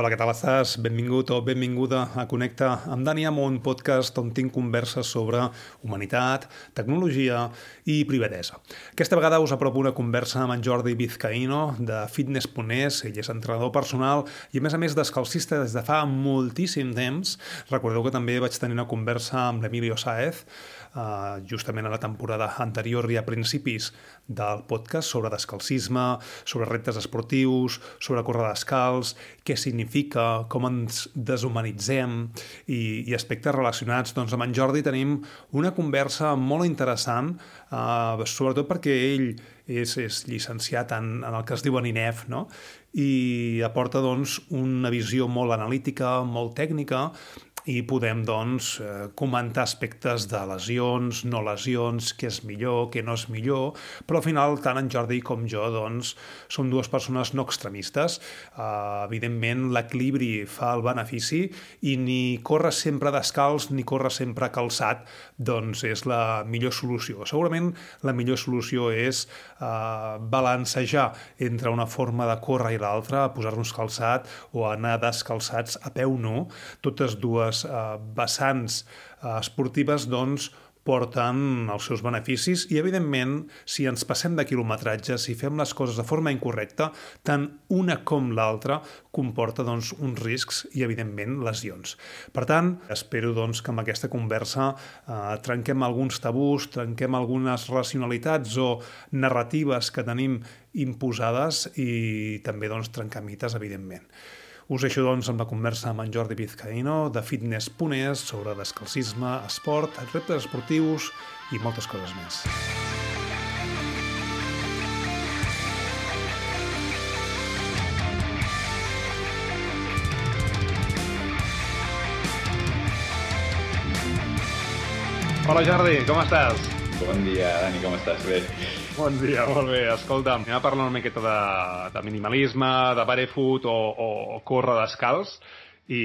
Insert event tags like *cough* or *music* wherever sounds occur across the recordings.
Hola, què tal estàs? Benvingut o benvinguda a Connecta amb Dani Amo, un podcast on tinc converses sobre humanitat, tecnologia i privadesa. Aquesta vegada us apropo una conversa amb en Jordi Vizcaíno, de Fitness.es. Ell és entrenador personal i, a més a més, descalcista des de fa moltíssim temps. Recordeu que també vaig tenir una conversa amb l'Emilio Saez, Uh, justament a la temporada anterior i a principis del podcast sobre descalcisme, sobre reptes esportius, sobre córrer descalç, què significa, com ens deshumanitzem i, i aspectes relacionats. Doncs amb en Jordi tenim una conversa molt interessant, uh, sobretot perquè ell és, és llicenciat en, en el que es diu en INEF, no? i aporta doncs, una visió molt analítica, molt tècnica, i podem doncs, eh, comentar aspectes de lesions, no lesions, què és millor, què no és millor, però al final tant en Jordi com jo doncs, som dues persones no extremistes. Uh, evidentment, l'equilibri fa el benefici i ni córrer sempre descalç ni córrer sempre calçat doncs és la millor solució. Segurament la millor solució és uh, balancejar entre una forma de córrer i l'altra, posar-nos calçat o anar descalçats a peu nu, totes dues eh, vessants eh, esportives doncs, porten els seus beneficis i, evidentment, si ens passem de quilometratge, si fem les coses de forma incorrecta, tant una com l'altra comporta doncs, uns riscs i, evidentment, lesions. Per tant, espero doncs, que amb aquesta conversa eh, trenquem alguns tabús, trenquem algunes racionalitats o narratives que tenim imposades i també doncs, trencar mites, evidentment. Us deixo, doncs, amb la conversa amb en Jordi Vizcaíno de Fitness.es sobre descalcisme, esport, reptes esportius i moltes coses més. Hola Jordi, com estàs? Bon dia, Dani, com estàs? Bé. Bon dia, molt bé. Escolta, anem a parlar una miqueta de, de minimalisme, de barefoot o, o, o córrer descalç i,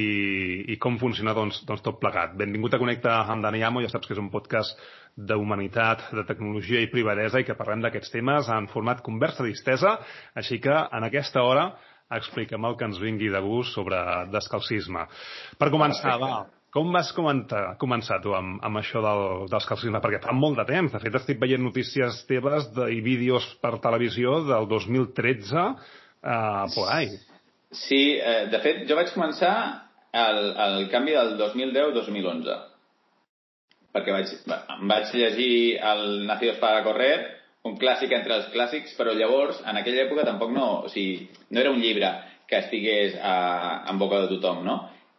i com funciona doncs, doncs tot plegat. Benvingut a Connecta amb Dani Amo, ja saps que és un podcast d'humanitat, de tecnologia i privadesa i que parlem d'aquests temes en format conversa distesa, així que en aquesta hora expliquem el que ens vingui de gust sobre descalcisme. Per començar, va, com vas comentar, començar tu amb, amb això del, dels calcisme? Perquè fa molt de temps. De fet, estic veient notícies teves de, i vídeos per televisió del 2013 eh, por ahí. Sí, eh, de fet, jo vaig començar el, el canvi del 2010-2011 perquè vaig, em vaig llegir el Nacidos para correr, un clàssic entre els clàssics, però llavors, en aquella època, tampoc no... O sigui, no era un llibre que estigués a, en boca de tothom, no?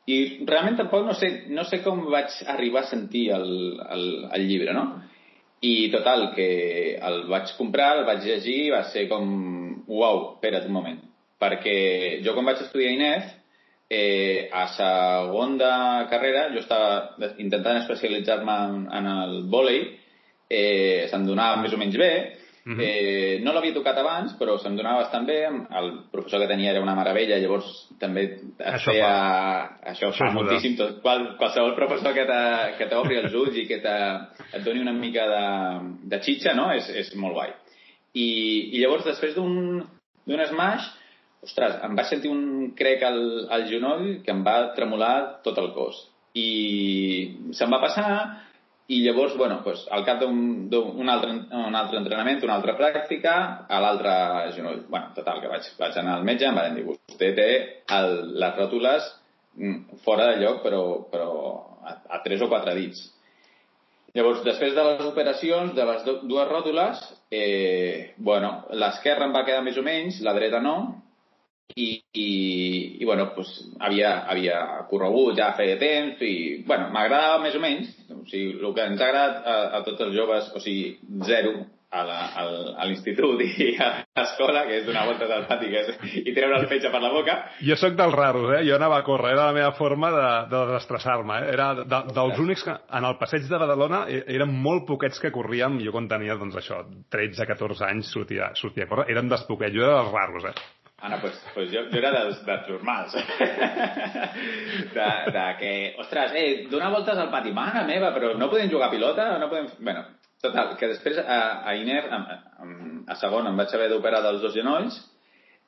I realment tampoc no sé, no sé com vaig arribar a sentir el, el, el llibre, no? I total, que el vaig comprar, el vaig llegir, va ser com... Uau, espera't un moment. Perquè jo quan vaig estudiar INEF, eh, a segon de carrera, jo estava intentant especialitzar-me en, en el vòlei, eh, se'm donava més o menys bé, Uh -huh. eh, no l'havia tocat abans, però se'm donava bastant bé. El professor que tenia era una meravella, llavors també et això feia... Fa. Això, això fa moltíssim. Tot, qual, qualsevol professor que t'obri els ulls i que et doni una mica de, de xitxa, no? És, és molt guai. I, i llavors, després d'un smash, ostres, em vaig sentir un crec al, al genoll que em va tremolar tot el cos. I se'm va passar, i llavors, bueno, pues, al cap d'un altre, un altre entrenament, una altra pràctica, a l'altre genoll. bueno, total, que vaig, vaig anar al metge, em van dir, vostè té el, les ròtules mm, fora de lloc, però, però a, a tres o quatre dits. Llavors, després de les operacions de les dues ròtules, eh, bueno, l'esquerra em va quedar més o menys, la dreta no, i, i, i bueno, pues, havia, havia corregut ja feia temps i, bueno, m'agradava més o menys o sigui, el que ens ha agradat a, a tots els joves, o sigui, zero a l'institut i a l'escola, que és donar voltes al pati que és, i treure el fetge per la boca. Jo sóc dels raros, eh? Jo anava a córrer, era la meva forma de, de desestressar-me. Eh? Era de, dels únics que en el passeig de Badalona e, eren molt poquets que corríem, jo quan tenia, doncs això, 13-14 anys sortia, sortia a córrer, eren dels poquets, jo era dels raros, eh? Ana, pues, pues jo, jo era dels, dels normals. *laughs* de, de que, ostres, eh, donar voltes al pati, mare meva, però no podem jugar a pilota? No podem... Bueno, total, que després a, a Iner, a, a, a segon, em vaig haver d'operar dels dos genolls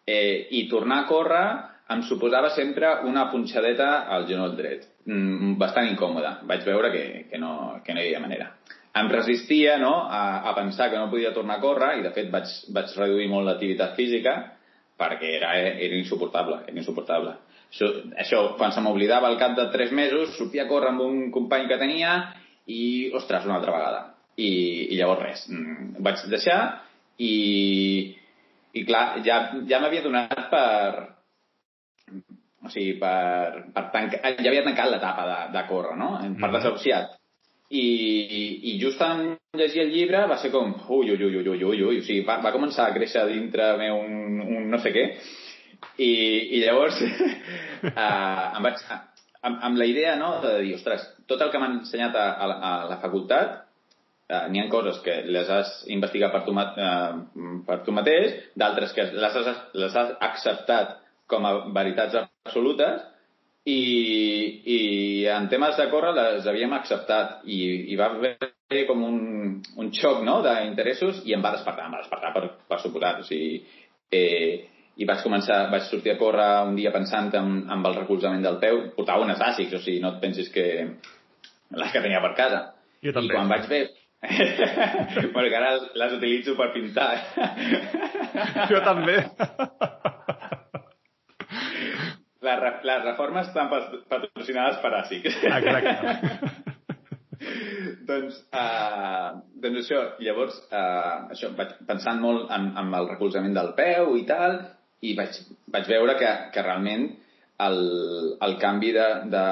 eh, i tornar a córrer em suposava sempre una punxadeta al genoll dret, mm, bastant incòmoda. Vaig veure que, que, no, que no hi havia manera. Em resistia no, a, a pensar que no podia tornar a córrer i, de fet, vaig, vaig reduir molt l'activitat física perquè era, era insuportable, era insuportable. Això, això quan se m'oblidava al cap de tres mesos, sortia a córrer amb un company que tenia i, ostres, una altra vegada. I, i llavors res, mm, vaig deixar i, i clar, ja, ja m'havia donat per, o sigui, per, per tancar, ja havia tancat l'etapa de, de córrer, no? Per mm. desahuciat. I, i, just en llegir el llibre va ser com, ui, ui, ui, ui, ui, ui, ui. o sigui, va, va començar a créixer dintre meu un, un no sé què, i, i llavors uh, *laughs* em vaig, amb, amb la idea no, de dir, ostres, tot el que m'han ensenyat a, a, a la facultat, uh, n'hi ha coses que les has investigat per tu, uh, per tu mateix, d'altres que les has, les has acceptat com a veritats absolutes i, i en temes de córrer les havíem acceptat i, i va haver com un, un xoc no, d'interessos i em va despertar, em va despertar per, per suposat. O sigui, eh, i vaig començar, vaig sortir a córrer un dia pensant en, en el recolzament del peu, portava unes àsics, o sigui, no et pensis que les que tenia per casa. Jo també. I quan vaig ver... *laughs* bueno, que ara les utilitzo per pintar. jo també. *laughs* les, les reformes estan patrocinades per ASIC. Exacte. *laughs* doncs, uh, doncs això, llavors, uh, això, vaig pensant molt en, en el recolzament del peu i tal, i vaig, vaig veure que, que realment el, el canvi de, de,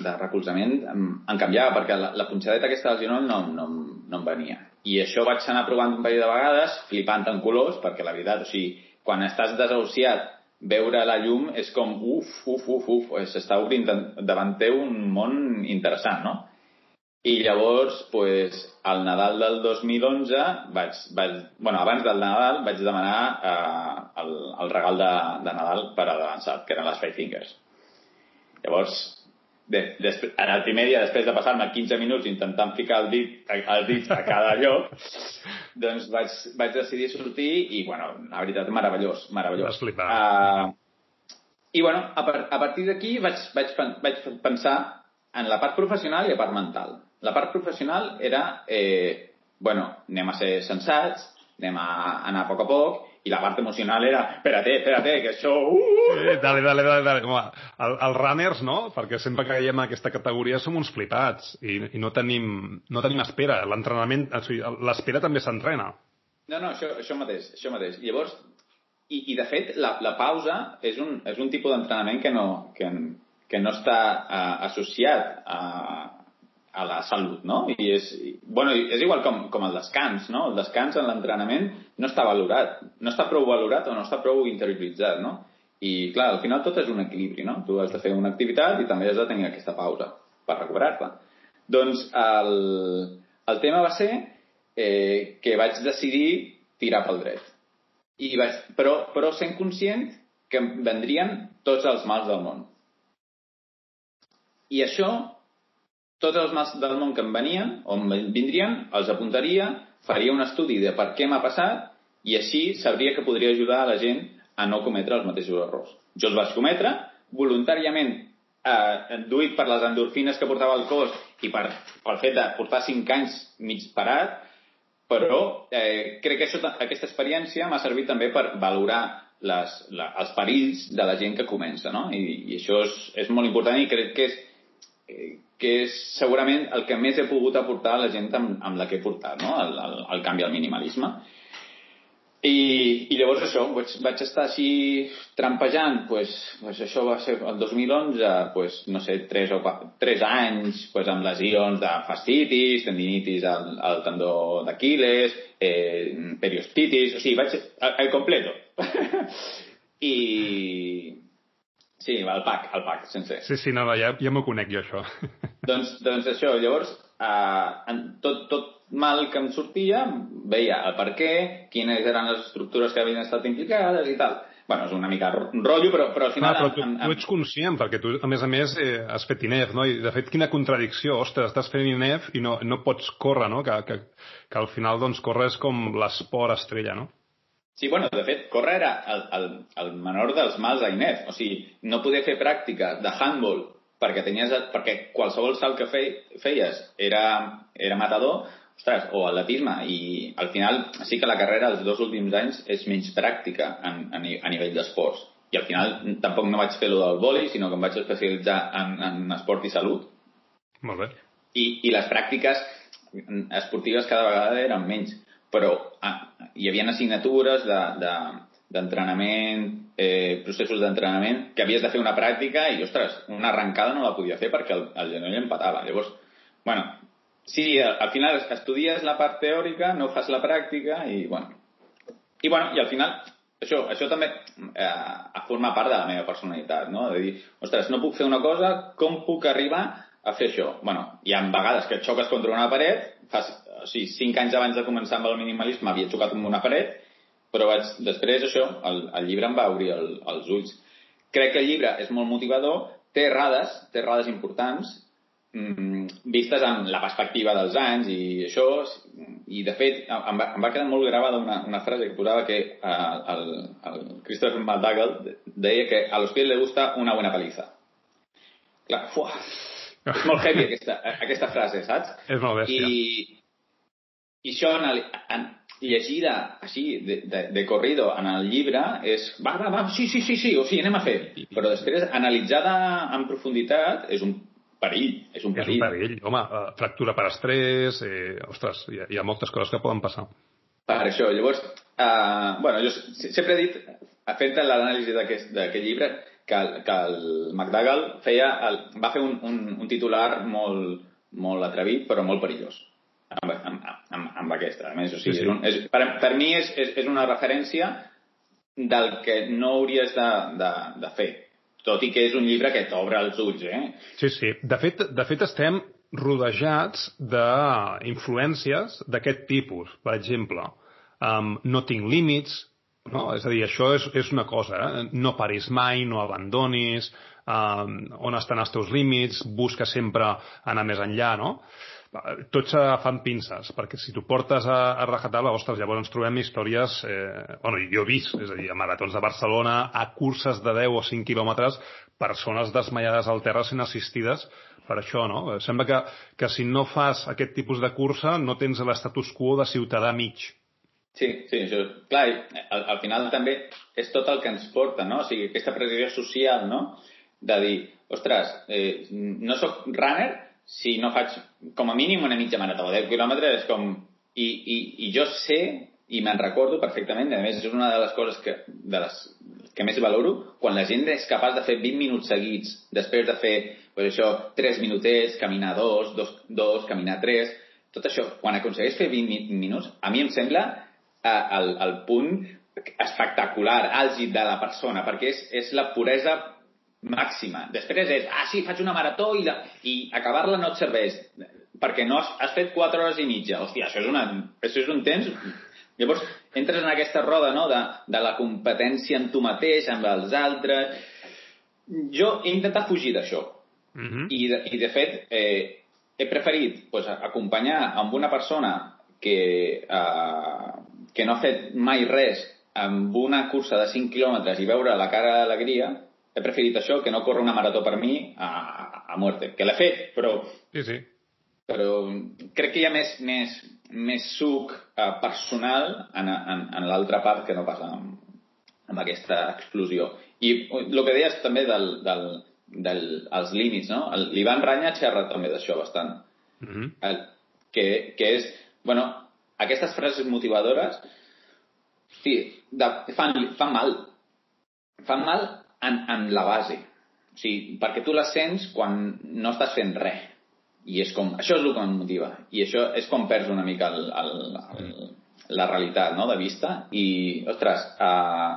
de recolzament em, em canviava, perquè la, la punxadeta aquesta del genoll no, no, no em venia. I això vaig anar provant un parell de vegades, flipant en colors, perquè la veritat, o sigui, quan estàs desahuciat veure la llum és com, uf, uf, uf, uf, s'està obrint davant teu un món interessant, no? I llavors, pues, al Nadal del 2011, vaig, vaig, bueno, abans del Nadal vaig demanar eh, el, el regal de, de Nadal per avançat, que eren les Five Fingers. Llavors, de, després, en el primer dia, després de passar-me 15 minuts intentant ficar el dit, el dit a cada *laughs* lloc, doncs vaig, vaig decidir sortir i, bueno, la veritat, meravellós, meravellós. Uh, I, bueno, a, par a partir d'aquí vaig, vaig, vaig pensar en la part professional i la part mental. La part professional era, eh, bueno, anem a ser sensats, anem a anar a poc a poc, i la part emocional era, espérate, espérate, que això... Uh! Eh, dale, dale, dale, dale. Com a, el, els runners, no? Perquè sempre que veiem aquesta categoria som uns flipats i, i no, tenim, no tenim espera. L'entrenament, o sigui, l'espera també s'entrena. No, no, això, això mateix, això mateix. Llavors, i, i de fet, la, la pausa és un, és un tipus d'entrenament que, no, que, que no està uh, associat a, a la salut, no? I és, bueno, és igual com, com el descans, no? El descans en l'entrenament no està valorat, no està prou valorat o no està prou interioritzat, no? I, clar, al final tot és un equilibri, no? Tu has de fer una activitat i també has de tenir aquesta pausa per recuperar-te. Doncs el, el tema va ser eh, que vaig decidir tirar pel dret. I vaig, però, però sent conscient que vendrien tots els mals del món. I això tots els mals del món que em venien, o em vindrien, els apuntaria, faria un estudi de per què m'ha passat i així sabria que podria ajudar a la gent a no cometre els mateixos errors. Jo els vaig cometre, voluntàriament eh, duit per les endorfines que portava el cos i per, pel fet de portar 5 anys mig parat, però eh, crec que això, aquesta experiència m'ha servit també per valorar les, la, els perills de la gent que comença, no? I, i això és, és molt important i crec que és, eh, que és segurament el que més he pogut aportar a la gent amb, amb la que he portat, no? el, el, el canvi al minimalisme. I, i llavors això, vaig, vaig estar així trampejant, pues, pues això va ser el 2011, pues, no sé, 3, o 4, 3 anys pues, amb lesions de fascitis, tendinitis al, al tendó d'Aquiles, eh, periostitis, o sigui, vaig al, al completo. *laughs* I, Sí, el pack, el pack, sense. Sí, sí, no, no ja, ja m'ho conec jo, això. *laughs* doncs, doncs això, llavors, eh, en tot, tot mal que em sortia, veia el per què, quines eren les estructures que havien estat implicades i tal. bueno, és una mica rotllo, però, però al final... No, però tu, amb, amb... tu ets conscient, perquè tu, a més a més, eh, has fet INEF, no? I, de fet, quina contradicció, ostres, estàs fent INEF i no, no pots córrer, no? Que, que, que al final, doncs, córrer és com l'esport estrella, no? Sí, bueno, de fet, córrer era el, el, el menor dels mals a Inés. O sigui, no poder fer pràctica de handball perquè, tenies, perquè qualsevol salt que feies era, era matador, ostres, o atletisme, i al final sí que la carrera els dos últims anys és menys pràctica en, en, a nivell d'esports. I al final tampoc no vaig fer lo del vòlei, sinó que em vaig especialitzar en, en esport i salut. Molt bé. I, i les pràctiques esportives cada vegada eren menys però hi havia assignatures d'entrenament, de, de, eh, processos d'entrenament, que havies de fer una pràctica i, ostres, una arrencada no la podia fer perquè el, el genoll empatava. Llavors, bueno, sí, al, al final estudies la part teòrica, no fas la pràctica i, bueno, i, bueno, i al final això, això també eh, forma part de la meva personalitat, no? De dir, ostres, no puc fer una cosa, com puc arribar a fer això? Bueno, hi ha vegades que et xoques contra una paret, fas o sigui, cinc anys abans de començar amb el minimalisme havia xocat amb una paret, però vaig, després això, el, el llibre em va obrir el, els ulls. Crec que el llibre és molt motivador, té errades, té errades importants, mmm, vistes amb la perspectiva dels anys i això, i de fet em va, em va quedar molt gravada una, una frase que posava que uh, el, el Christopher McDougall deia que a los pies le gusta una buena paliza. Clar, fuà, és molt heavy aquesta, aquesta frase, saps? És molt bèstia. I, i això, en, en, llegida així, de, de, de corrido en el llibre, és va, va, va, sí, sí, sí, sí, o sigui, anem a fer. Però després, analitzada en profunditat, és un perill, és un perill. És un perill, home, uh, fractura per estrès, eh, ostres, hi ha, hi ha moltes coses que poden passar. Per això, llavors, uh, bueno, jo sempre he dit, fet l'anàlisi d'aquest llibre, que, que el McDougall feia el, va fer un, un, un titular molt, molt atrevit, però molt perillós amb, amb, amb, amb aquesta. A més, o sigui, sí, sí. És un, és, per, per mi és, és, és una referència del que no hauries de, de, de fer. Tot i que és un llibre que t'obre els ulls, eh? Sí, sí. De fet, de fet estem rodejats d'influències d'aquest tipus. Per exemple, um, No tinc límits, no? És a dir, això és, és una cosa, eh? no paris mai, no abandonis, um, on estan els teus límits, busca sempre anar més enllà, no? tots fan pinces, perquè si tu portes a, a rajatabla, ostres, llavors ens trobem històries, eh, bueno, jo he vist, és a dir, a maratons de Barcelona, a curses de 10 o 5 quilòmetres, persones desmaiades al terra sent assistides per això, no? Sembla que, que si no fas aquest tipus de cursa no tens l'estatus quo de ciutadà mig. Sí, sí, això, clar, al, al final també és tot el que ens porta, no? O sigui, aquesta pressió social, no? De dir, ostres, eh, no sóc runner, si no faig com a mínim una mitja marató, 10 quilòmetres és com... I, i, i jo sé, i me'n recordo perfectament, a més és una de les coses que, de les, que més valoro, quan la gent és capaç de fer 20 minuts seguits, després de fer pues això, 3 minutets, caminar 2, 2, 2 caminar 3, tot això, quan aconsegueix fer 20 minuts, a mi em sembla el, el punt espectacular, àlgid de la persona, perquè és, és la puresa màxima. Després és, ah, sí, faig una marató i, la, i acabar-la no et serveix perquè no has, has fet 4 hores i mitja. Hòstia, això és, una, això és un temps... Llavors, entres en aquesta roda no, de, de la competència en tu mateix, amb els altres... Jo he intentat fugir d'això. Mhm. -huh. I, de, I, de fet, eh, he preferit pues, acompanyar amb una persona que, eh, que no ha fet mai res amb una cursa de 5 quilòmetres i veure la cara d'alegria he preferit això que no córrer una marató per mi a, a muerte. Que l'he fet, però... Sí, sí. Però crec que hi ha més, més, més suc eh, personal en, en, en l'altra part que no passa amb, amb aquesta explosió. I el que deies també del, del, del, els límits, no? L'Ivan Ranya xerra també d'això bastant. Mm -hmm. El, que, que és, bueno, aquestes frases motivadores sí, de, fan, fan mal. Fan mal en, en la base. O sigui, perquè tu la sents quan no estàs fent res. I és com, això és el que em motiva. I això és com perds una mica el, el, el, la realitat no? de vista. I, ostres, uh,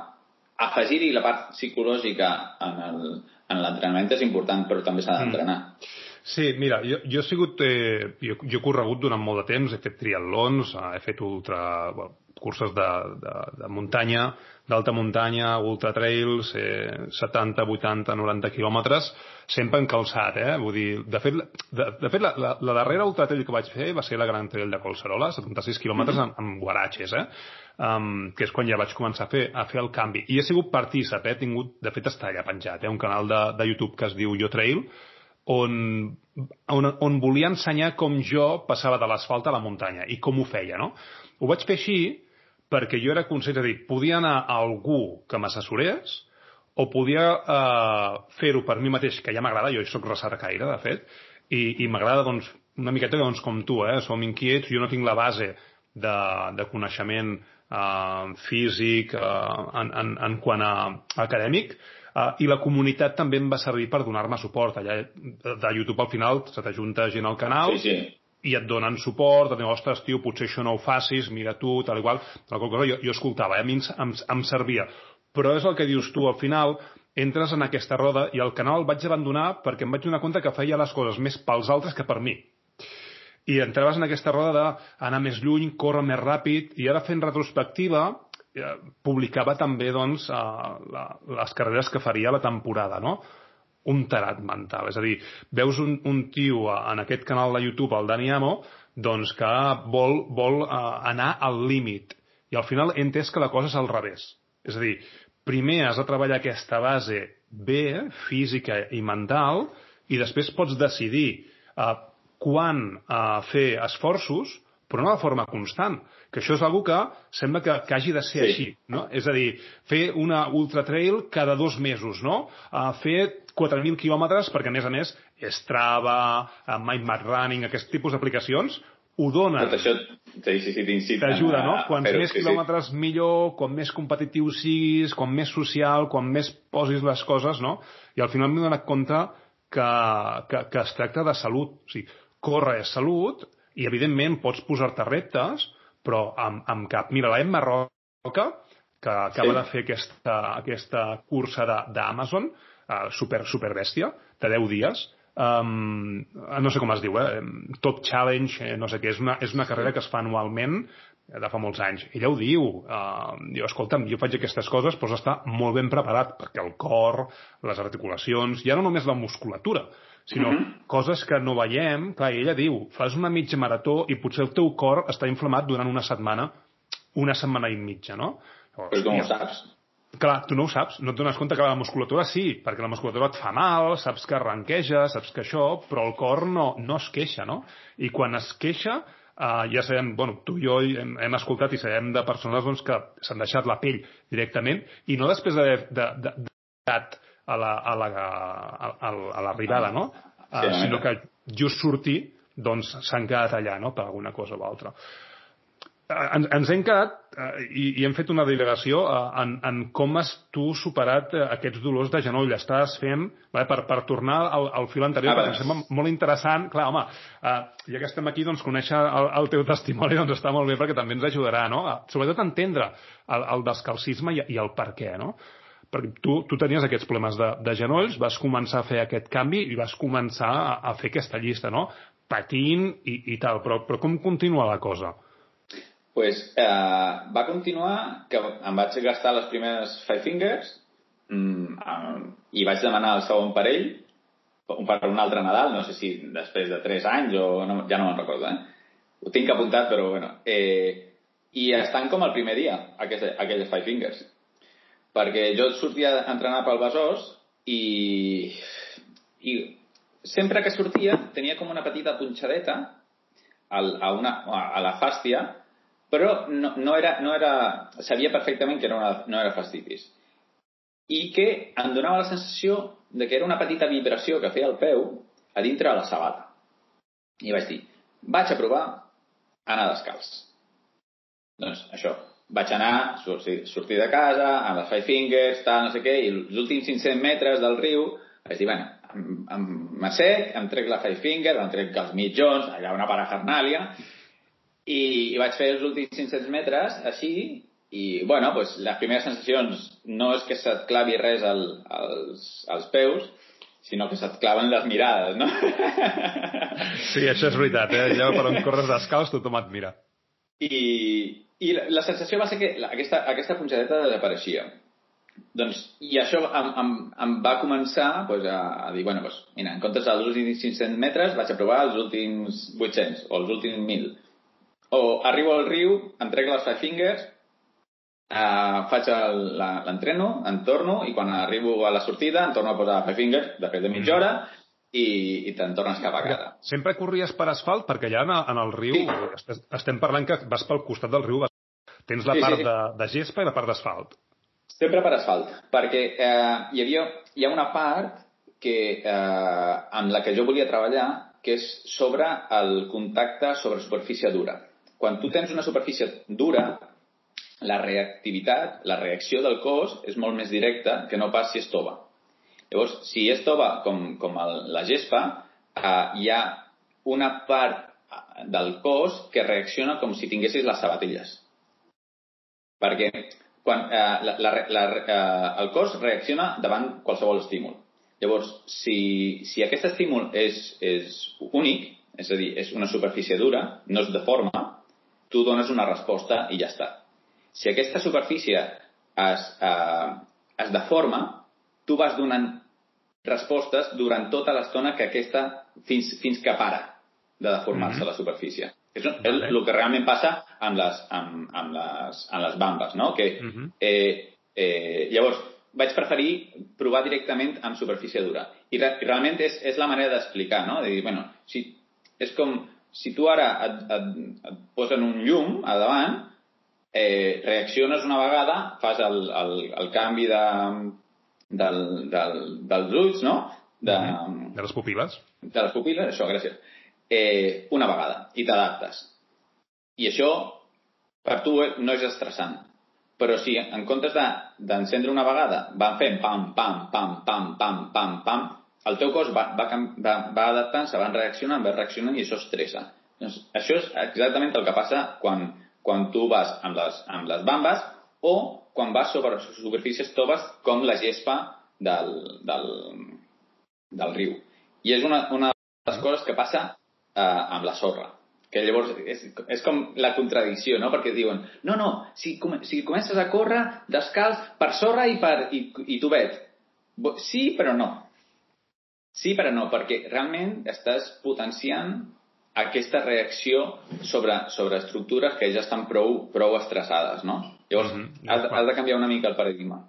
afegir-hi la part psicològica en l'entrenament és important, però també s'ha d'entrenar. Mm. Sí, mira, jo, jo he sigut... Eh, jo, jo he corregut durant molt de temps, he fet triatlons, eh, he fet ultra... Bueno, curses de, de, de muntanya, d'alta muntanya, ultra trails, eh, 70, 80, 90 quilòmetres, sempre en calçat, eh? Vull dir, de fet, de, de fet la, la, la darrera ultra trail que vaig fer va ser la Gran Trail de Collserola, 76 quilòmetres mm -hmm. amb, amb guaratges, eh? Um, que és quan ja vaig començar a fer, a fer el canvi. I he sigut partícip, eh? He tingut, de fet, està allà penjat, eh? Un canal de, de YouTube que es diu Yo Trail, on, on, on volia ensenyar com jo passava de l'asfalt a la muntanya i com ho feia, no? Ho vaig fer així perquè jo era conscient, és a dir, podia anar a algú que m'assessorés o podia eh, fer-ho per mi mateix, que ja m'agrada, jo sóc recercaire, de fet, i, i m'agrada, doncs, una miqueta doncs, com tu, eh? som inquiets, jo no tinc la base de, de coneixement eh, físic eh, en, en, en quant a acadèmic, Uh, I la comunitat també em va servir per donar-me suport. Allà de YouTube al final se t'ajunta gent al canal sí, sí. i et donen suport, et diuen, ostres, tio, potser això no ho facis, mira tu, tal i qual. Tal cosa, jo, jo escoltava, eh? a mi em, em servia. Però és el que dius tu, al final entres en aquesta roda i el canal el vaig abandonar perquè em vaig donar compte que feia les coses més pels altres que per mi. I entraves en aquesta roda d'anar més lluny, córrer més ràpid, i ara fent retrospectiva, Eh, publicava també doncs, la, les carreres que faria la temporada, no? un tarat mental. És a dir, veus un, un tio en aquest canal de YouTube, el Dani Amo, doncs que vol, vol uh, anar al límit. I al final he entès que la cosa és al revés. És a dir, primer has de treballar aquesta base bé, física i mental, i després pots decidir uh, quan uh, fer esforços, però no de forma constant que això és una que sembla que, que hagi de ser sí. així, no? És a dir, fer una ultra trail cada dos mesos, no? Uh, fer 4.000 quilòmetres, perquè a més a més Strava, uh, Mind Running, aquest tipus d'aplicacions, ho donen. Tot això sí, sí, sí, t'ajuda, no? Quants més sí, quilòmetres sí. millor, quan més competitiu siguis, quan més social, quan més posis les coses, no? I al final m'he donat compte que, que, que es tracta de salut. O sigui, córrer és salut i, evidentment, pots posar-te reptes, però amb, amb cap. Mira, la Emma Roca, que acaba sí. de fer aquesta, aquesta cursa d'Amazon, uh, super, super bèstia, de 10 dies, um, no sé com es diu, eh? Top Challenge, eh, no sé què, és una, és una carrera que es fa anualment de fa molts anys. Ella ho diu. Uh, diu, escolta'm, jo faig aquestes coses, però està molt ben preparat, perquè el cor, les articulacions, ja no només la musculatura, sinó uh mhm. -huh. coses que no veiem. Clar, ella diu, fas una mitja marató i potser el teu cor està inflamat durant una setmana, una setmana i mitja, no? Però com ho saps? Clar, tu no ho saps, no et dones compte que la musculatura sí, perquè la musculatura et fa mal, saps que arranqueja, saps que això, però el cor no, no es queixa, no? I quan es queixa, uh, ja sabem, bueno, tu i jo hem, hem escoltat i sabem de persones doncs, que s'han deixat la pell directament, i no després d'haver de, de, de, de, a l'arribada, la, a, a, no? Sí, uh, sinó que just sortir doncs s'han quedat allà no? per alguna cosa o altra. Eh, ens, ens hem quedat uh, i, i hem fet una delegació uh, en, en com has tu superat uh, aquests dolors de genoll. Estàs fent, vale, per, per tornar al, al fil anterior, perquè em sembla molt interessant. Clar, home, uh, ja que estem aquí, doncs, conèixer el, el teu testimoni doncs, està molt bé perquè també ens ajudarà, no? A, sobretot a entendre el, el descalcisme i, i el per què, no? perquè tu, tu tenies aquests problemes de, de genolls, vas començar a fer aquest canvi i vas començar a, a fer aquesta llista, no? Patint i, i tal, però, però com continua la cosa? Pues, eh, va continuar que em vaig gastar les primeres Five Fingers mm, i vaig demanar el segon parell per un altre Nadal, no sé si després de 3 anys o no, ja no me'n recordo, eh? Ho tinc apuntat, però bueno. Eh, I estan com el primer dia, aquestes, aquelles Five Fingers perquè jo sortia a entrenar pel Besòs i, i sempre que sortia tenia com una petita punxadeta al, a, una, a la fàstia, però no, no, era, no era... Sabia perfectament que era una, no era fastitis. I que em donava la sensació de que era una petita vibració que feia el peu a dintre de la sabata. I vaig dir, vaig a provar anar descalç. Doncs això, vaig anar, sortir, de casa, amb les Five Fingers, tal, no sé què, i els últims 500 metres del riu vaig dir, bueno, m'assec, em trec la Five Finger, em trec els mitjons, allà una parafernàlia, i, i vaig fer els últims 500 metres així, i, bueno, pues, les primeres sensacions no és que se't clavi res al, als, als peus, sinó que se't claven les mirades, no? *laughs* Sí, això és veritat, eh? Allò per on corres descalç tothom et mira. I, i la, la sensació va ser que la, aquesta, aquesta punxadeta desapareixia. Doncs, I això em, em, em va començar pues, a, a dir, bueno, pues, mira, en comptes dels últims 500 metres vaig a provar els últims 800 o els últims 1.000. O arribo al riu, em trec les five fingers, Uh, faig l'entreno, en torno, i quan arribo a la sortida em torno a posar five fingers, després de mitja hora, i, i te'n tornes cap a casa. Sempre corries per asfalt? Perquè allà en, en el riu, sí. estem parlant que vas pel costat del riu, tens la sí, part sí. De, de gespa i la part d'asfalt. Sempre per asfalt, perquè eh, hi, havia, hi ha una part que, eh, amb la que jo volia treballar que és sobre el contacte sobre superfície dura. Quan tu tens una superfície dura, la reactivitat, la reacció del cos és molt més directa que no pas si és tova. Llavors, si és tova com, com el, la gespa, eh, hi ha una part del cos que reacciona com si tinguessis les sabatilles. Perquè quan, eh, la, la, la, eh, el cos reacciona davant qualsevol estímul. Llavors, si, si aquest estímul és, és únic, és a dir, és una superfície dura, no es deforma, tu dones una resposta i ja està. Si aquesta superfície es, eh, es deforma, tu vas donant respostes durant tota l'estona que aquesta, fins, fins que para de deformar-se mm -hmm. la superfície. És, vale. és el que realment passa amb les, amb, amb les, amb les bambes, no? Que, mm -hmm. eh, eh, llavors, vaig preferir provar directament amb superfície dura. I, re, i realment és, és la manera d'explicar, no? De dir, bueno, si, és com si tu ara et, et, et posen un llum a davant eh, reacciones una vegada, fas el, el, el canvi de, del, del, dels ulls, no? De, de les pupil·les. De les pupil·les, això, gràcies. Eh, una vegada, i t'adaptes. I això, per tu, no és estressant. Però si en comptes d'encendre de, una vegada van fent pam, pam, pam, pam, pam, pam, pam, el teu cos va, va, va, va adaptant-se, van reaccionant, va reaccionant i això estressa. Doncs això és exactament el que passa quan, quan tu vas amb les, amb les bambes o quan vas sobre superfícies toves com la gespa del, del, del riu. I és una, una de les coses que passa eh, amb la sorra. Que llavors és, és com la contradicció, no? Perquè diuen, no, no, si, si comences a córrer descalç per sorra i, per, i, i tubet. Sí, però no. Sí, però no, perquè realment estàs potenciant aquesta reacció sobre, sobre estructures que ja estan prou, prou estressades, no? Llavors, mm -hmm. has, has de canviar una mica el paradigma.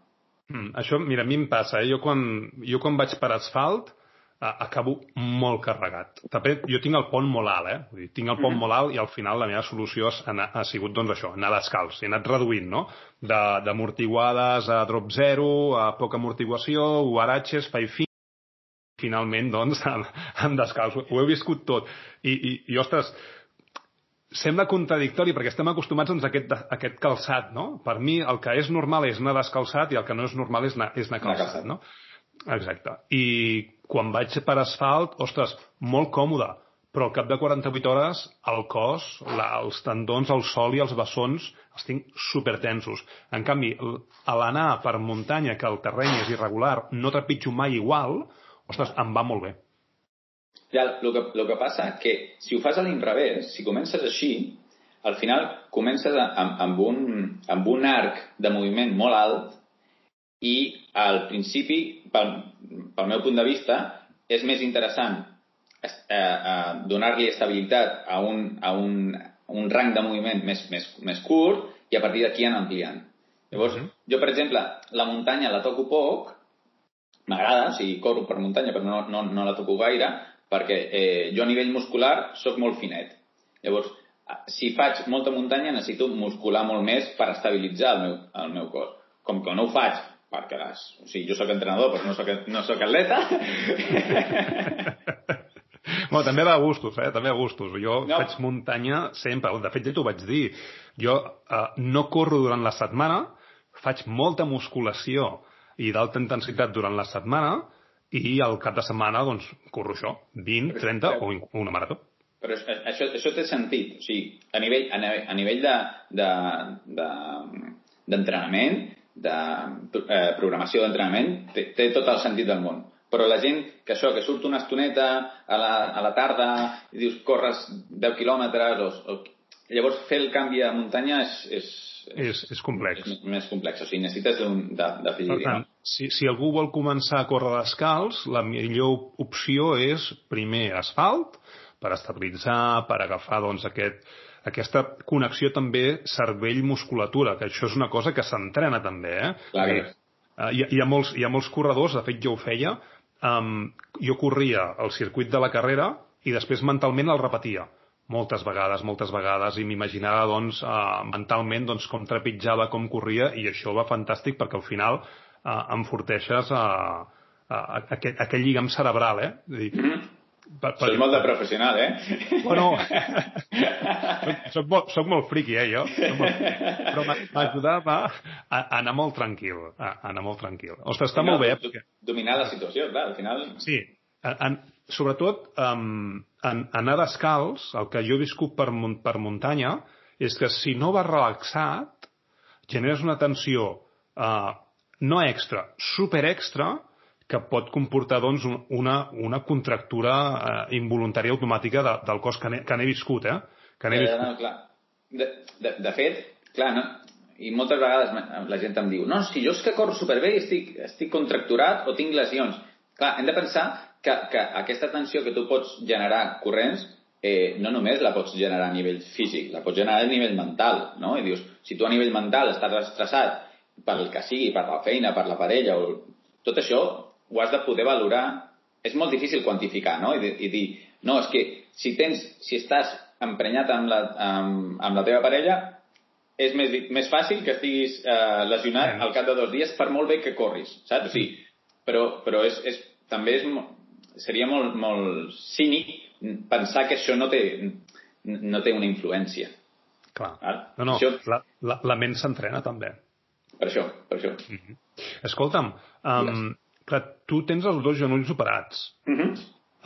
Mm, això, mira, a mi em passa, eh? jo, quan, jo quan vaig per asfalt eh, acabo molt carregat. També jo tinc el pont molt alt, eh? Vull dir, tinc el pont mm -hmm. molt alt i al final la meva solució ha, anar, ha sigut, doncs, això, anar descalç. He anat reduint, no? D'amortiguades a drop zero, a poca amortiguació, guaratges, five finalment, *laughs* doncs, amb, amb descalç. Ho he viscut tot. I, i, i ostres, sembla contradictori perquè estem acostumats doncs, a, aquest, a aquest calçat, no? Per mi el que és normal és anar descalçat i el que no és normal és anar, és anar calçat, no? Exacte. I quan vaig per asfalt, ostres, molt còmode, però al cap de 48 hores el cos, la, els tendons, el sol i els bessons els tinc supertensos. En canvi, a l'anar per muntanya, que el terreny és irregular, no trepitjo mai igual, ostres, em va molt bé. Ja, el que, el que passa que si ho fas a l'inrevés, si comences així, al final comences amb, amb, un, amb un arc de moviment molt alt i al principi, pel, pel meu punt de vista, és més interessant eh, eh, donar-li estabilitat a un, a un, un rang de moviment més, més, més curt i a partir d'aquí anar ampliant. Llavors, uh mhm. -huh. jo, per exemple, la muntanya la toco poc m'agrada, o sigui, corro per muntanya, però no, no, no la toco gaire, perquè eh, jo a nivell muscular sóc molt finet. Llavors, si faig molta muntanya necessito muscular molt més per estabilitzar el meu, el meu cos. Com que no ho faig, perquè les, o sigui, jo sóc entrenador però no sóc, no sóc atleta. *laughs* bueno, també va a gustos, eh? també a gustos. Jo no. faig muntanya sempre. De fet, ja t'ho vaig dir. Jo eh, no corro durant la setmana, faig molta musculació i d'alta intensitat durant la setmana i al cap de setmana, doncs, corro això, 20, 30 o una marató. Però això, això té sentit. O sigui, a nivell, a nivell de, de, de, d'entrenament, de eh, programació d'entrenament, té, té tot el sentit del món. Però la gent que això, que surt una estoneta a la, a la tarda i dius corres 10 quilòmetres o, o... Llavors fer el canvi a muntanya és, és, és, és complex. És més complex, o sigui, necessites d'afegir. Per tant, si, si algú vol començar a córrer descalç, la millor opció és primer asfalt, per estabilitzar, per agafar doncs, aquest, aquesta connexió també cervell-musculatura, que això és una cosa que s'entrena també. Eh? Clar que... Uh, hi, hi, ha molts, hi ha molts corredors, de fet jo ho feia, um, jo corria el circuit de la carrera i després mentalment el repetia moltes vegades, moltes vegades, i m'imaginava doncs, uh, mentalment doncs, com trepitjava, com corria, i això va fantàstic perquè al final uh, enforteixes a, a, a, aquest, aquell lligam cerebral, eh? És dir, mm -hmm. Per, per... Soc molt de professional, eh? Bueno, soc, soc, molt, soc molt friqui, eh, jo. Molt... Però m'ajudava a, a anar molt tranquil, a, a anar molt tranquil. Ostres, està no, molt bé. Perquè... Dominar la situació, clar, al final... Sí, en, sobretot um, en, anar descalç, el que jo he viscut per, per muntanya, és que si no vas relaxat, generes una tensió uh, no extra, super extra, que pot comportar doncs, una, una contractura eh, involuntària automàtica de, del cos que n'he viscut, eh? Que n'he viscut. No, clar. De, de, de fet, clar, no? i moltes vegades la gent em diu no, si jo és que corro superbé i estic, estic contracturat o tinc lesions. Clar, hem de pensar que, que aquesta tensió que tu pots generar corrents eh, no només la pots generar a nivell físic, la pots generar a nivell mental, no? I dius, si tu a nivell mental estàs estressat pel que sigui, per la feina, per la parella, o tot això ho has de poder valorar. És molt difícil quantificar, no? I, i dir, no, és que si tens, si estàs emprenyat amb la, amb, amb la teva parella, és més, més fàcil que estiguis eh, lesionat al cap de dos dies per molt bé que corris, saps? O sigui, però, però és, és, també és, seria molt, molt cínic pensar que això no té, no té una influència. Clar. Val? No, no, això... la, la, la ment s'entrena també. Per això, per això. Mm -hmm. Escolta'm, um, Clar, tu tens els dos genolls operats. Uh -huh.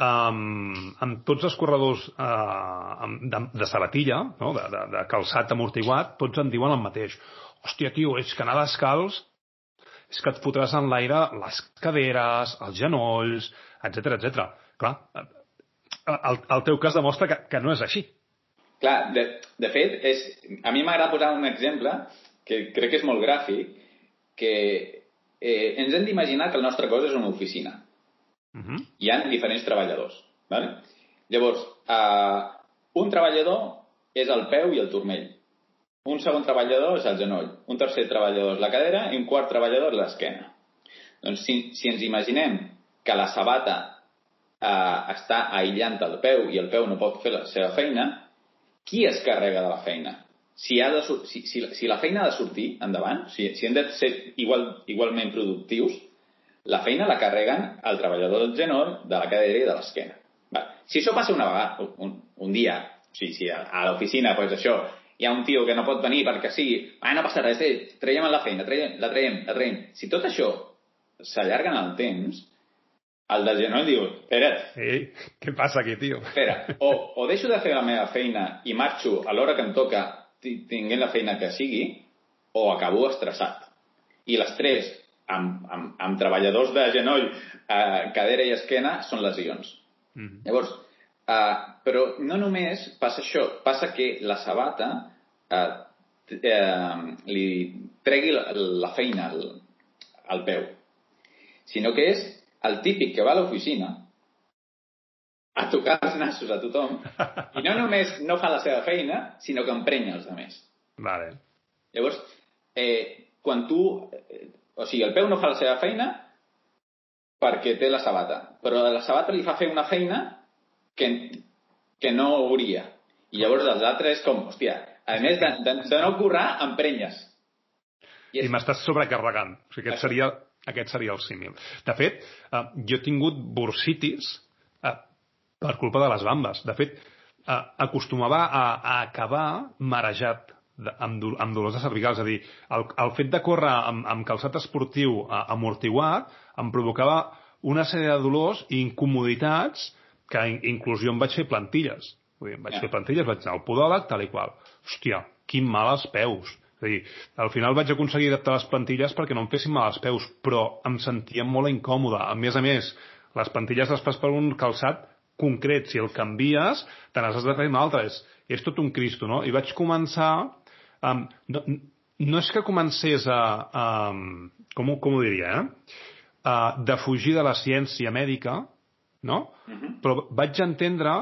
um, amb tots els corredors uh, de, de sabatilla, no? de, de, de calçat amortiguat, tots en diuen el mateix. Hòstia, tio, és que anar descalç és que et fotràs en l'aire les caderes, els genolls, etc etc. Clar, el, el teu cas demostra que, que no és així. Clar, de, de fet, és, a mi m'agrada posar un exemple que crec que és molt gràfic, que eh, ens hem d'imaginar que el nostre cos és una oficina. Uh -huh. Hi ha diferents treballadors. Vale? Llavors, eh, un treballador és el peu i el turmell. Un segon treballador és el genoll. Un tercer treballador és la cadera i un quart treballador és l'esquena. Doncs si, si ens imaginem que la sabata eh, està aïllant el peu i el peu no pot fer la seva feina, qui es carrega de la feina? si, ha de, si, si, si la feina ha de sortir endavant, si, si hem de ser igual, igualment productius, la feina la carreguen el treballador del genoll, de la cadera i de l'esquena. Si això passa una vegada, un, un dia, si, si a, a l'oficina, pues això, hi ha un tio que no pot venir perquè sigui, ah, no passa res, eh, traiem la feina, traiem, la traiem, la traiem. Si tot això s'allarga en el temps, el del genoll diu, espera't. Ei, què passa aquí, tio? Espera, o, o deixo de fer la meva feina i marxo a l'hora que em toca tinguent la feina que sigui o acabo estressat. I les tres, amb, amb, amb treballadors de genoll, eh, cadera i esquena, són lesions. Mm -hmm. Llavors, eh, però no només passa això, passa que la sabata eh, eh, li tregui la, la feina al, al peu, sinó que és el típic que va a l'oficina a tocar els nassos a tothom i no només no fa la seva feina, sinó que emprenya els altres. Vale. Llavors, eh, quan tu... Eh, o sigui, el peu no fa la seva feina perquè té la sabata, però la sabata li fa fer una feina que, que no hauria. I llavors els altres és com, hòstia, a més de, de, de no currar, emprenyes. I, és... I m'estàs sobrecarregant. O sigui, aquest seria, aquest seria el símil. De fet, eh, jo he tingut bursitis eh, per culpa de les bambes. De fet, eh, acostumava a, a acabar marejat de, amb, do, amb dolors de cervical. És a dir, el, el fet de córrer amb, amb calçat esportiu eh, amortiguat em provocava una sèrie de dolors i incomoditats que inclús jo em vaig fer plantilles. Vull dir, em vaig yeah. fer plantilles, vaig anar al podòleg, tal i qual. Hòstia, quin mal als peus. És a dir, al final vaig aconseguir adaptar les plantilles perquè no em fessin mal als peus, però em sentia molt incòmode. A més a més, les plantilles les fas per un calçat concret. Si el canvies, te n'has de fer un altre. És, és tot un cristo, no? I vaig començar... Um, no, no és que comencés a... a com, com ho diria, eh? A defugir de la ciència mèdica, no? Uh mhm. -huh. Però vaig entendre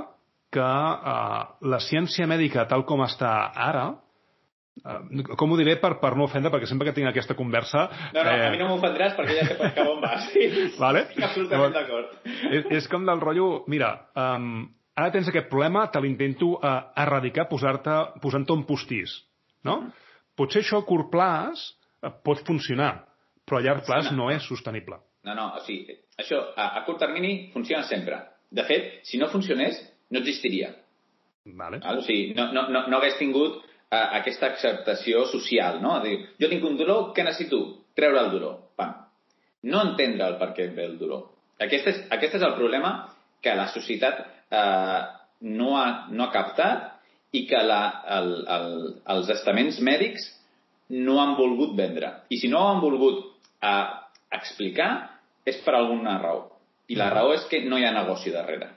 que uh, la ciència mèdica, tal com està ara, Uh, com ho diré per, per no ofendre, perquè sempre que tinc aquesta conversa... No, no, eh... a mi no m'ofendràs perquè ja sé per cap on vas. Sí? *laughs* Vale? Estic absolutament d'acord. És, és com del rotllo... Mira, um, ara tens aquest problema, te l'intento uh, erradicar posant-te un postís. No? Potser això a curt plaç uh, pot funcionar, però a llarg plaç no és sostenible. No, no, o sigui, això a, a curt termini funciona sempre. De fet, si no funcionés, no existiria. Vale. O sigui, no, no, no, no hagués tingut eh, aquesta acceptació social, no? Dir, jo tinc un dolor, què necessito? Treure el dolor. Pam. No entendre el per què ve el dolor. Aquest és, aquest és el problema que la societat eh, no, ha, no ha captat i que la, el, el, els estaments mèdics no han volgut vendre. I si no ho han volgut eh, explicar, és per alguna raó. I la raó és que no hi ha negoci darrere.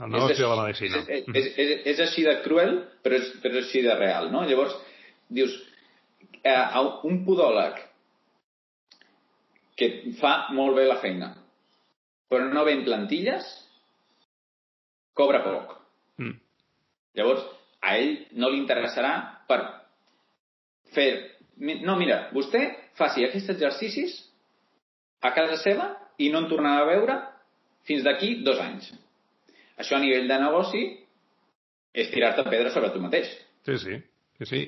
El negoci de la medicina. És, és, és, és així de cruel, però és, però és així de real, no? Llavors, dius, eh, un podòleg que fa molt bé la feina, però no ven plantilles, cobra poc. Mm. Llavors, a ell no li interessarà per fer... No, mira, vostè faci aquests exercicis a casa seva i no en tornarà a veure fins d'aquí dos anys. Això a nivell de negoci és tirar-te pedra sobre tu mateix. Sí, sí. sí, sí.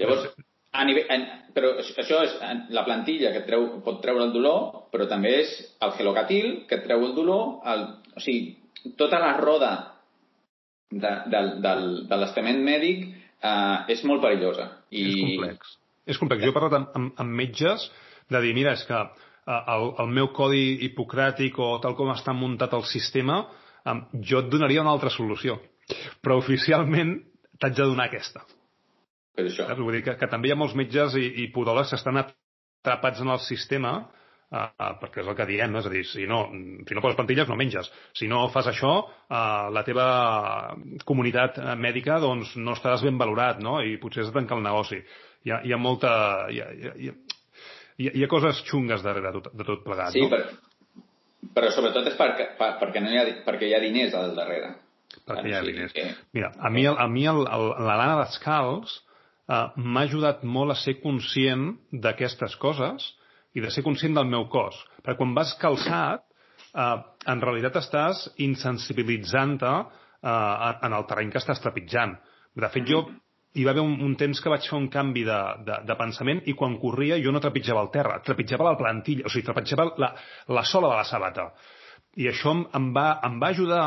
Llavors, a nivell, en, però això és la plantilla que treu, pot treure el dolor, però també és el gelocatil que treu el dolor, el, o sigui, tota la roda de, de, de, de l'estament mèdic eh, és molt perillosa. I... És complex. És complex. Jo he parlat amb, amb, amb metges de dir, mira, és que eh, el, el meu codi hipocràtic o tal com està muntat el sistema um, jo et donaria una altra solució. Però oficialment t'haig de donar aquesta. Per això. Vull dir que, que també hi ha molts metges i, i podòlegs que estan atrapats en el sistema uh, uh, perquè és el que diem, no? és a dir, si no, si no poses plantilles no menges. Si no fas això, uh, la teva comunitat mèdica doncs, no estaràs ben valorat no? i potser has de tancar el negoci. Hi ha, hi ha molta... Hi ha, hi ha, hi ha, hi ha coses xungues darrere de tot, de tot plegat. Sí, no? però, però sobretot és perquè, perquè, no hi ha, perquè hi ha diners al darrere. Perquè hi ha diners. Que... Mira, a mi, a mi el, el, la lana descalç uh, m'ha ajudat molt a ser conscient d'aquestes coses i de ser conscient del meu cos. Perquè quan vas calçat, uh, en realitat estàs insensibilitzant-te uh, en el terreny que estàs trepitjant. De fet, jo hi va haver un, un temps que vaig fer un canvi de, de, de pensament i quan corria jo no trepitjava el terra, trepitjava la plantilla, o sigui, trepitjava la, la sola de la sabata. I això em, em, va, em va ajudar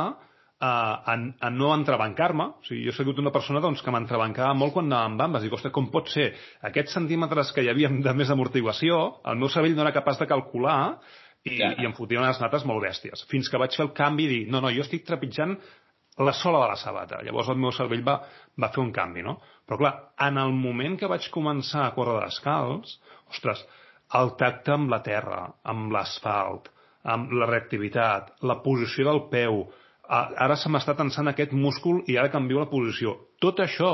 a, a, a no entrebancar-me. O sigui, jo he sigut una persona doncs, que m'entrebancava molt quan anava amb bambes. Dic, ostres, com pot ser? Aquests centímetres que hi havia de més amortiguació, el meu cervell no era capaç de calcular i, ja. i em fotia unes nates molt bèsties. Fins que vaig fer el canvi i dir, no, no, jo estic trepitjant la sola de la sabata. Llavors el meu cervell va, va fer un canvi, no? Però clar, en el moment que vaig començar a córrer descalç, ostres, el tacte amb la terra, amb l'asfalt, amb la reactivitat, la posició del peu, ara se m'està tensant aquest múscul i ara canvio la posició. Tot això,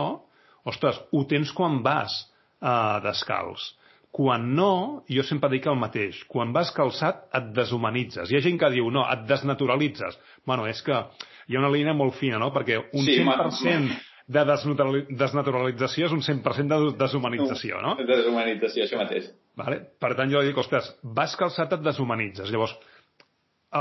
ostres, ho tens quan vas uh, descalç. Quan no, jo sempre dic el mateix. Quan vas calçat, et deshumanitzes. Hi ha gent que diu, no, et desnaturalitzes. Bueno, és que hi ha una línia molt fina, no? Perquè un sí, 100% de desnaturalització és un 100% de deshumanització, no? Deshumanització, això mateix. Vale? Per tant, jo dic, ostres, vas calçat et deshumanitzes. Llavors,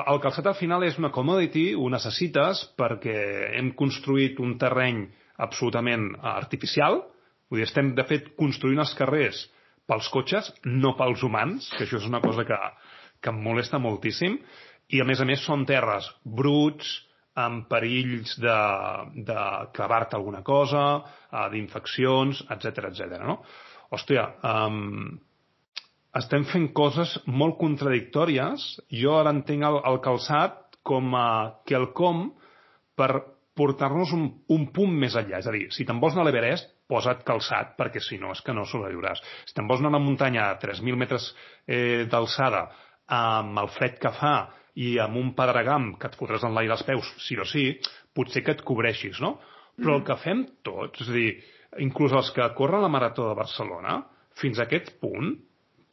el calçat al final és una commodity, ho necessites perquè hem construït un terreny absolutament artificial, vull dir, estem, de fet, construint els carrers pels cotxes, no pels humans, que això és una cosa que, que em molesta moltíssim, i a més a més són terres bruts, amb perills de, de clavar-te alguna cosa, uh, d'infeccions, etc etc. no? Hòstia, um, estem fent coses molt contradictòries. Jo ara entenc el, el calçat com a quelcom per portar-nos un, un punt més enllà. És a dir, si te'n vols anar a l'Everest, posa't calçat, perquè si no és que no sobreviuràs. Si te'n vols anar a una muntanya a 3.000 metres eh, d'alçada amb el fred que fa i amb un pedregam que et fotràs en l'aire als peus, sí o sí, potser que et cobreixis, no? Però el que fem tots, és a dir, inclús els que corren la Marató de Barcelona, fins a aquest punt,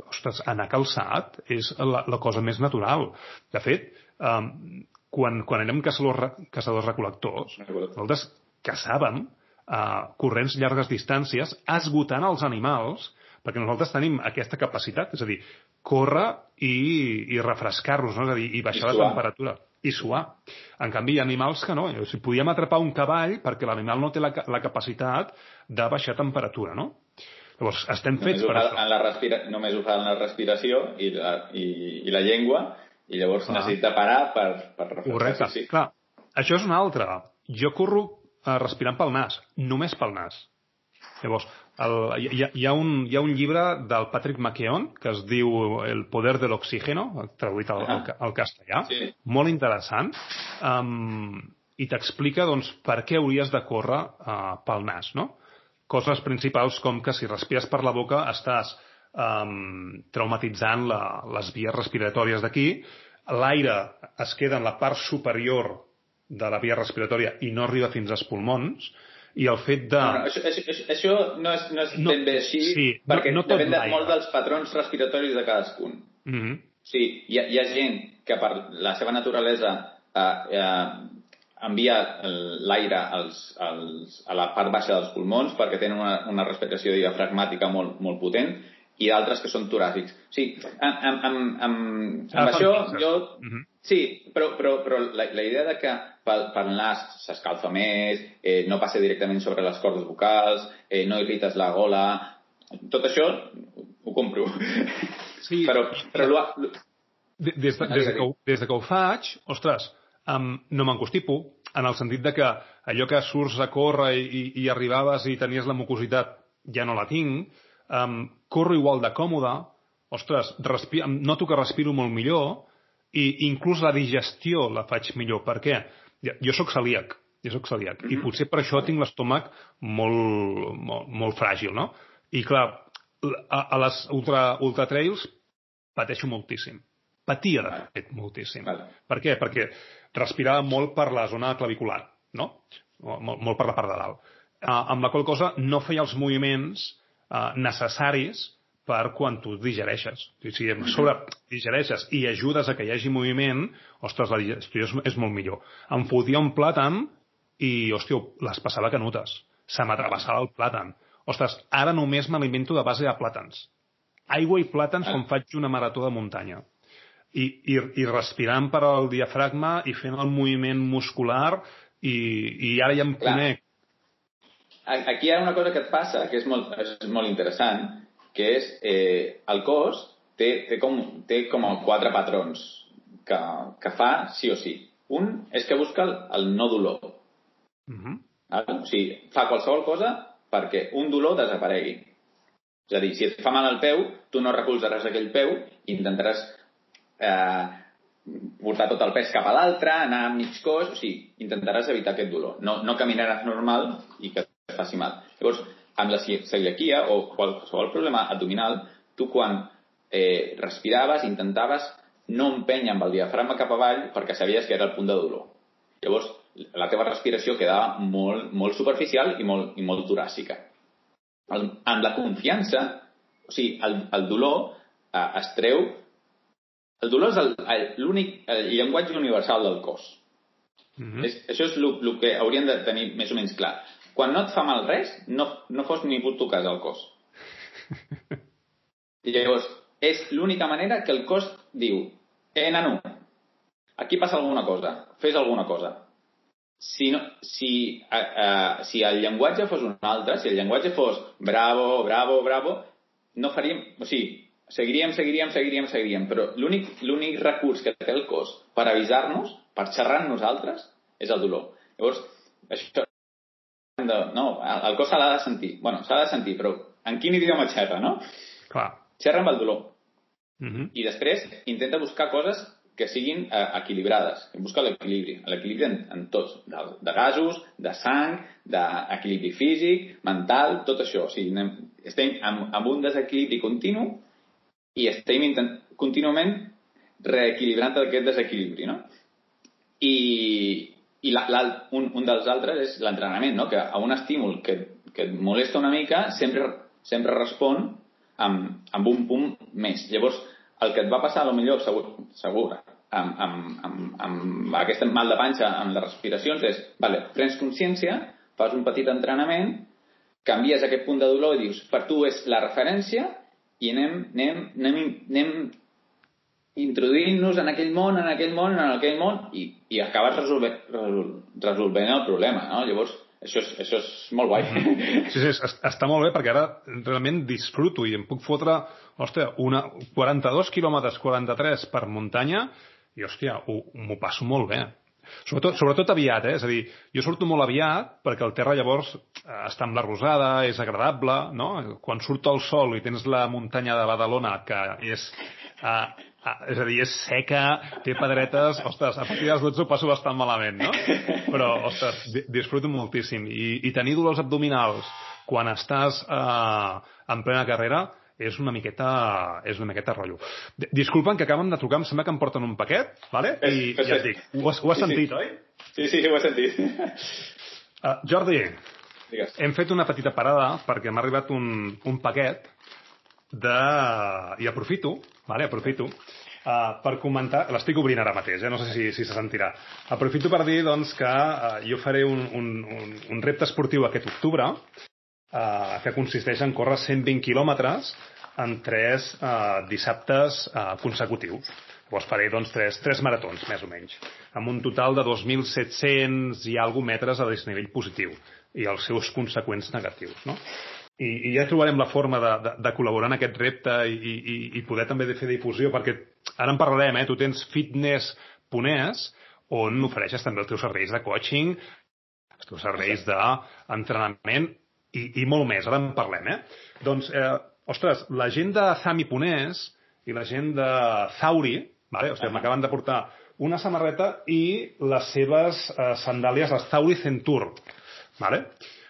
ostres, anar calçat és la, la cosa més natural. De fet, um, quan, quan érem caçadors, caçadors recol·lectors, nosaltres caçàvem uh, corrents llargues distàncies esgotant els animals perquè nosaltres tenim aquesta capacitat, és a dir, córrer i, i refrescar-los, no? és a dir, i baixar I la temperatura i suar. En canvi, hi ha animals que no. O sigui, podíem atrapar un cavall perquè l'animal no té la, la capacitat de baixar temperatura, no? Llavors, estem fets per això. En la respira... Només ho fa en la respiració i la, i, i la llengua, i llavors Clar. necessita parar per, per refrescar. Correcte. Sí. Clar, això és una altra. Jo corro eh, respirant pel nas, només pel nas. Llavors, el, hi, ha, hi, ha un, hi ha un llibre del Patrick McKeown que es diu El poder de l'oxígeno, traduït al, al, al castellà, sí. molt interessant, um, i t'explica doncs, per què hauries de córrer uh, pel nas, no? Coses principals com que si respires per la boca estàs um, traumatitzant la, les vies respiratòries d'aquí, l'aire es queda en la part superior de la via respiratòria i no arriba fins als pulmons, i el fet de... No, no, això, això, això no és, no és no, ben bé així, sí, perquè no, no depèn de, molt dels patrons respiratoris de cadascun. Mm -hmm. Sí, hi ha, hi ha gent que per la seva naturalesa eh, eh, envia l'aire als, als, a la part baixa dels pulmons perquè tenen una, una respiració diafragmàtica molt, molt potent i d'altres que són toràcics. Sí, amb, amb, amb, amb, amb això jo... Mm -hmm. Sí, però, però, però la, la idea de que pel, pel nas s'escalfa més, eh, no passa directament sobre les cordes vocals, eh, no irrites la gola... Tot això ho compro. Sí. *laughs* però, però lo, des, de, des, de que ho, des de que ho faig, ostres, um, no m'encostipo, en el sentit de que allò que surts a córrer i, i, i arribaves i tenies la mucositat ja no la tinc, um, corro igual de còmode, ostres, noto que respiro molt millor i inclús la digestió la faig millor. Per què? Jo sóc celíac, jo sóc celíac, mm -hmm. i mhm. potser per això tinc l'estómac molt, molt, molt fràgil, no? I clar, a, a les ultra, ultra trails pateixo moltíssim. Patia, de fet, moltíssim. Vale. Per què? Perquè respirava molt per la zona clavicular, no? Molt, molt per la part de dalt. Uh, amb la qual cosa no feia els moviments uh, necessaris per quan tu digereixes. Si a sobre digereixes i ajudes a que hi hagi moviment, ostres, la digestió és, és molt millor. Em fotia un plàtan i, hòstia, les passava canutes. Se m'atrevessava el plàtan. Ostres, ara només m'alimento de base de plàtans. Aigua i plàtans ah. quan faig una marató de muntanya. I, i, i respirant per al diafragma i fent el moviment muscular i, i ara ja em Clar. conec. Aquí hi ha una cosa que et passa, que és molt, és molt interessant, que és eh, el cos té, té, com, té com quatre patrons que, que fa sí o sí. Un és que busca el, el no dolor. Uh mhm. -huh. O sigui, fa qualsevol cosa perquè un dolor desaparegui. És a dir, si et fa mal el peu, tu no recolzaràs aquell peu i intentaràs eh, portar tot el pes cap a l'altre, anar a mig cos, o sigui, intentaràs evitar aquest dolor. No, no caminaràs normal i que et faci mal. Llavors, amb la celiaquia o qualsevol problema abdominal, tu quan eh, respiraves intentaves no empènyer amb el diafragma cap avall perquè sabies que era el punt de dolor. Llavors, la teva respiració quedava molt, molt superficial i molt, i molt toràcica. El, amb la confiança, o sigui, el, el dolor eh, es treu... El dolor és l'únic llenguatge universal del cos. Mm -hmm. és, això és el que hauríem de tenir més o menys clar quan no et fa mal res, no, no fos ni puc tocar el cos. I llavors, és l'única manera que el cos diu eh, nano, aquí passa alguna cosa, fes alguna cosa. Si, no, si, uh, uh, si el llenguatge fos un altre, si el llenguatge fos bravo, bravo, bravo, no faríem... O sigui, seguiríem, seguiríem, seguiríem, seguiríem, però l'únic recurs que té el cos per avisar-nos, per xerrar amb nosaltres, és el dolor. Llavors, això, de... No, el cos se l'ha de sentir. bueno, s'ha de sentir, però en quin idioma xerra, no? Clar. Xerra amb el dolor. Uh mhm. -huh. I després intenta buscar coses que siguin eh, equilibrades. Busca l'equilibri. L'equilibri en, en tots. De, de gasos, de sang, d'equilibri físic, mental, tot això. O sigui, anem, estem amb, amb un desequilibri continu i estem intent, contínuament reequilibrant aquest desequilibri, no? I, i la, la, un, un dels altres és l'entrenament, no? que a un estímul que, que et molesta una mica sempre, sempre respon amb, amb un punt més. Llavors, el que et va passar, a lo millor, segur, segur amb, amb, amb, amb aquest mal de panxa, amb les respiracions, és, vale, prens consciència, fas un petit entrenament, canvies aquest punt de dolor i dius, per tu és la referència i anem, anem, anem, anem introduint-nos en aquell món, en aquell món, en aquell món, i, i acabes resolvent, resolvent el problema, no? Llavors, això és, això és molt guai. Sí, sí, està molt bé perquè ara realment disfruto i em puc fotre, hòstia, una, 42 quilòmetres, 43 per muntanya i, hòstia, m'ho passo molt bé. Sobretot, sobretot aviat, eh? És a dir, jo surto molt aviat perquè el terra llavors està amb la rosada, és agradable, no? Quan surt el sol i tens la muntanya de Badalona, que és eh, Ah, és a dir, és seca, té pedretes... Ostres, a partir de les 12 ho passo bastant malament, no? Però, ostres, disfruto moltíssim. I, i tenir dolors abdominals quan estàs eh, en plena carrera és una miqueta, és una miqueta rotllo. Disculpen que acaben de trucar, em sembla que em porten un paquet, vale? I ja et dic, ho has, ho has sí, sentit, sí. oi? Sí, sí, ho he sentit. Uh, Jordi, Digues. hem fet una petita parada perquè m'ha arribat un, un paquet de... i aprofito, vale, aprofito, uh, per comentar... L'estic obrint ara mateix, eh? no sé si, si se sentirà. Aprofito per dir doncs, que uh, jo faré un, un, un, un repte esportiu aquest octubre uh, que consisteix en córrer 120 quilòmetres en tres uh, dissabtes uh, consecutius. Llavors faré doncs, tres, tres maratons, més o menys, amb un total de 2.700 i alguna metres a desnivell positiu i els seus conseqüents negatius. No? I, i ja trobarem la forma de, de, de col·laborar en aquest repte i, i, i poder també de fer difusió, perquè ara en parlarem, eh? tu tens fitness.es on ofereixes també els teus serveis de coaching, els teus serveis d'entrenament i, i molt més, ara en parlem, eh? Doncs, eh, ostres, la gent de Zami.es i la gent de Zauri, vale? Ostres, m'acaben de portar una samarreta i les seves eh, sandàlies, les Zauri Centur, vale?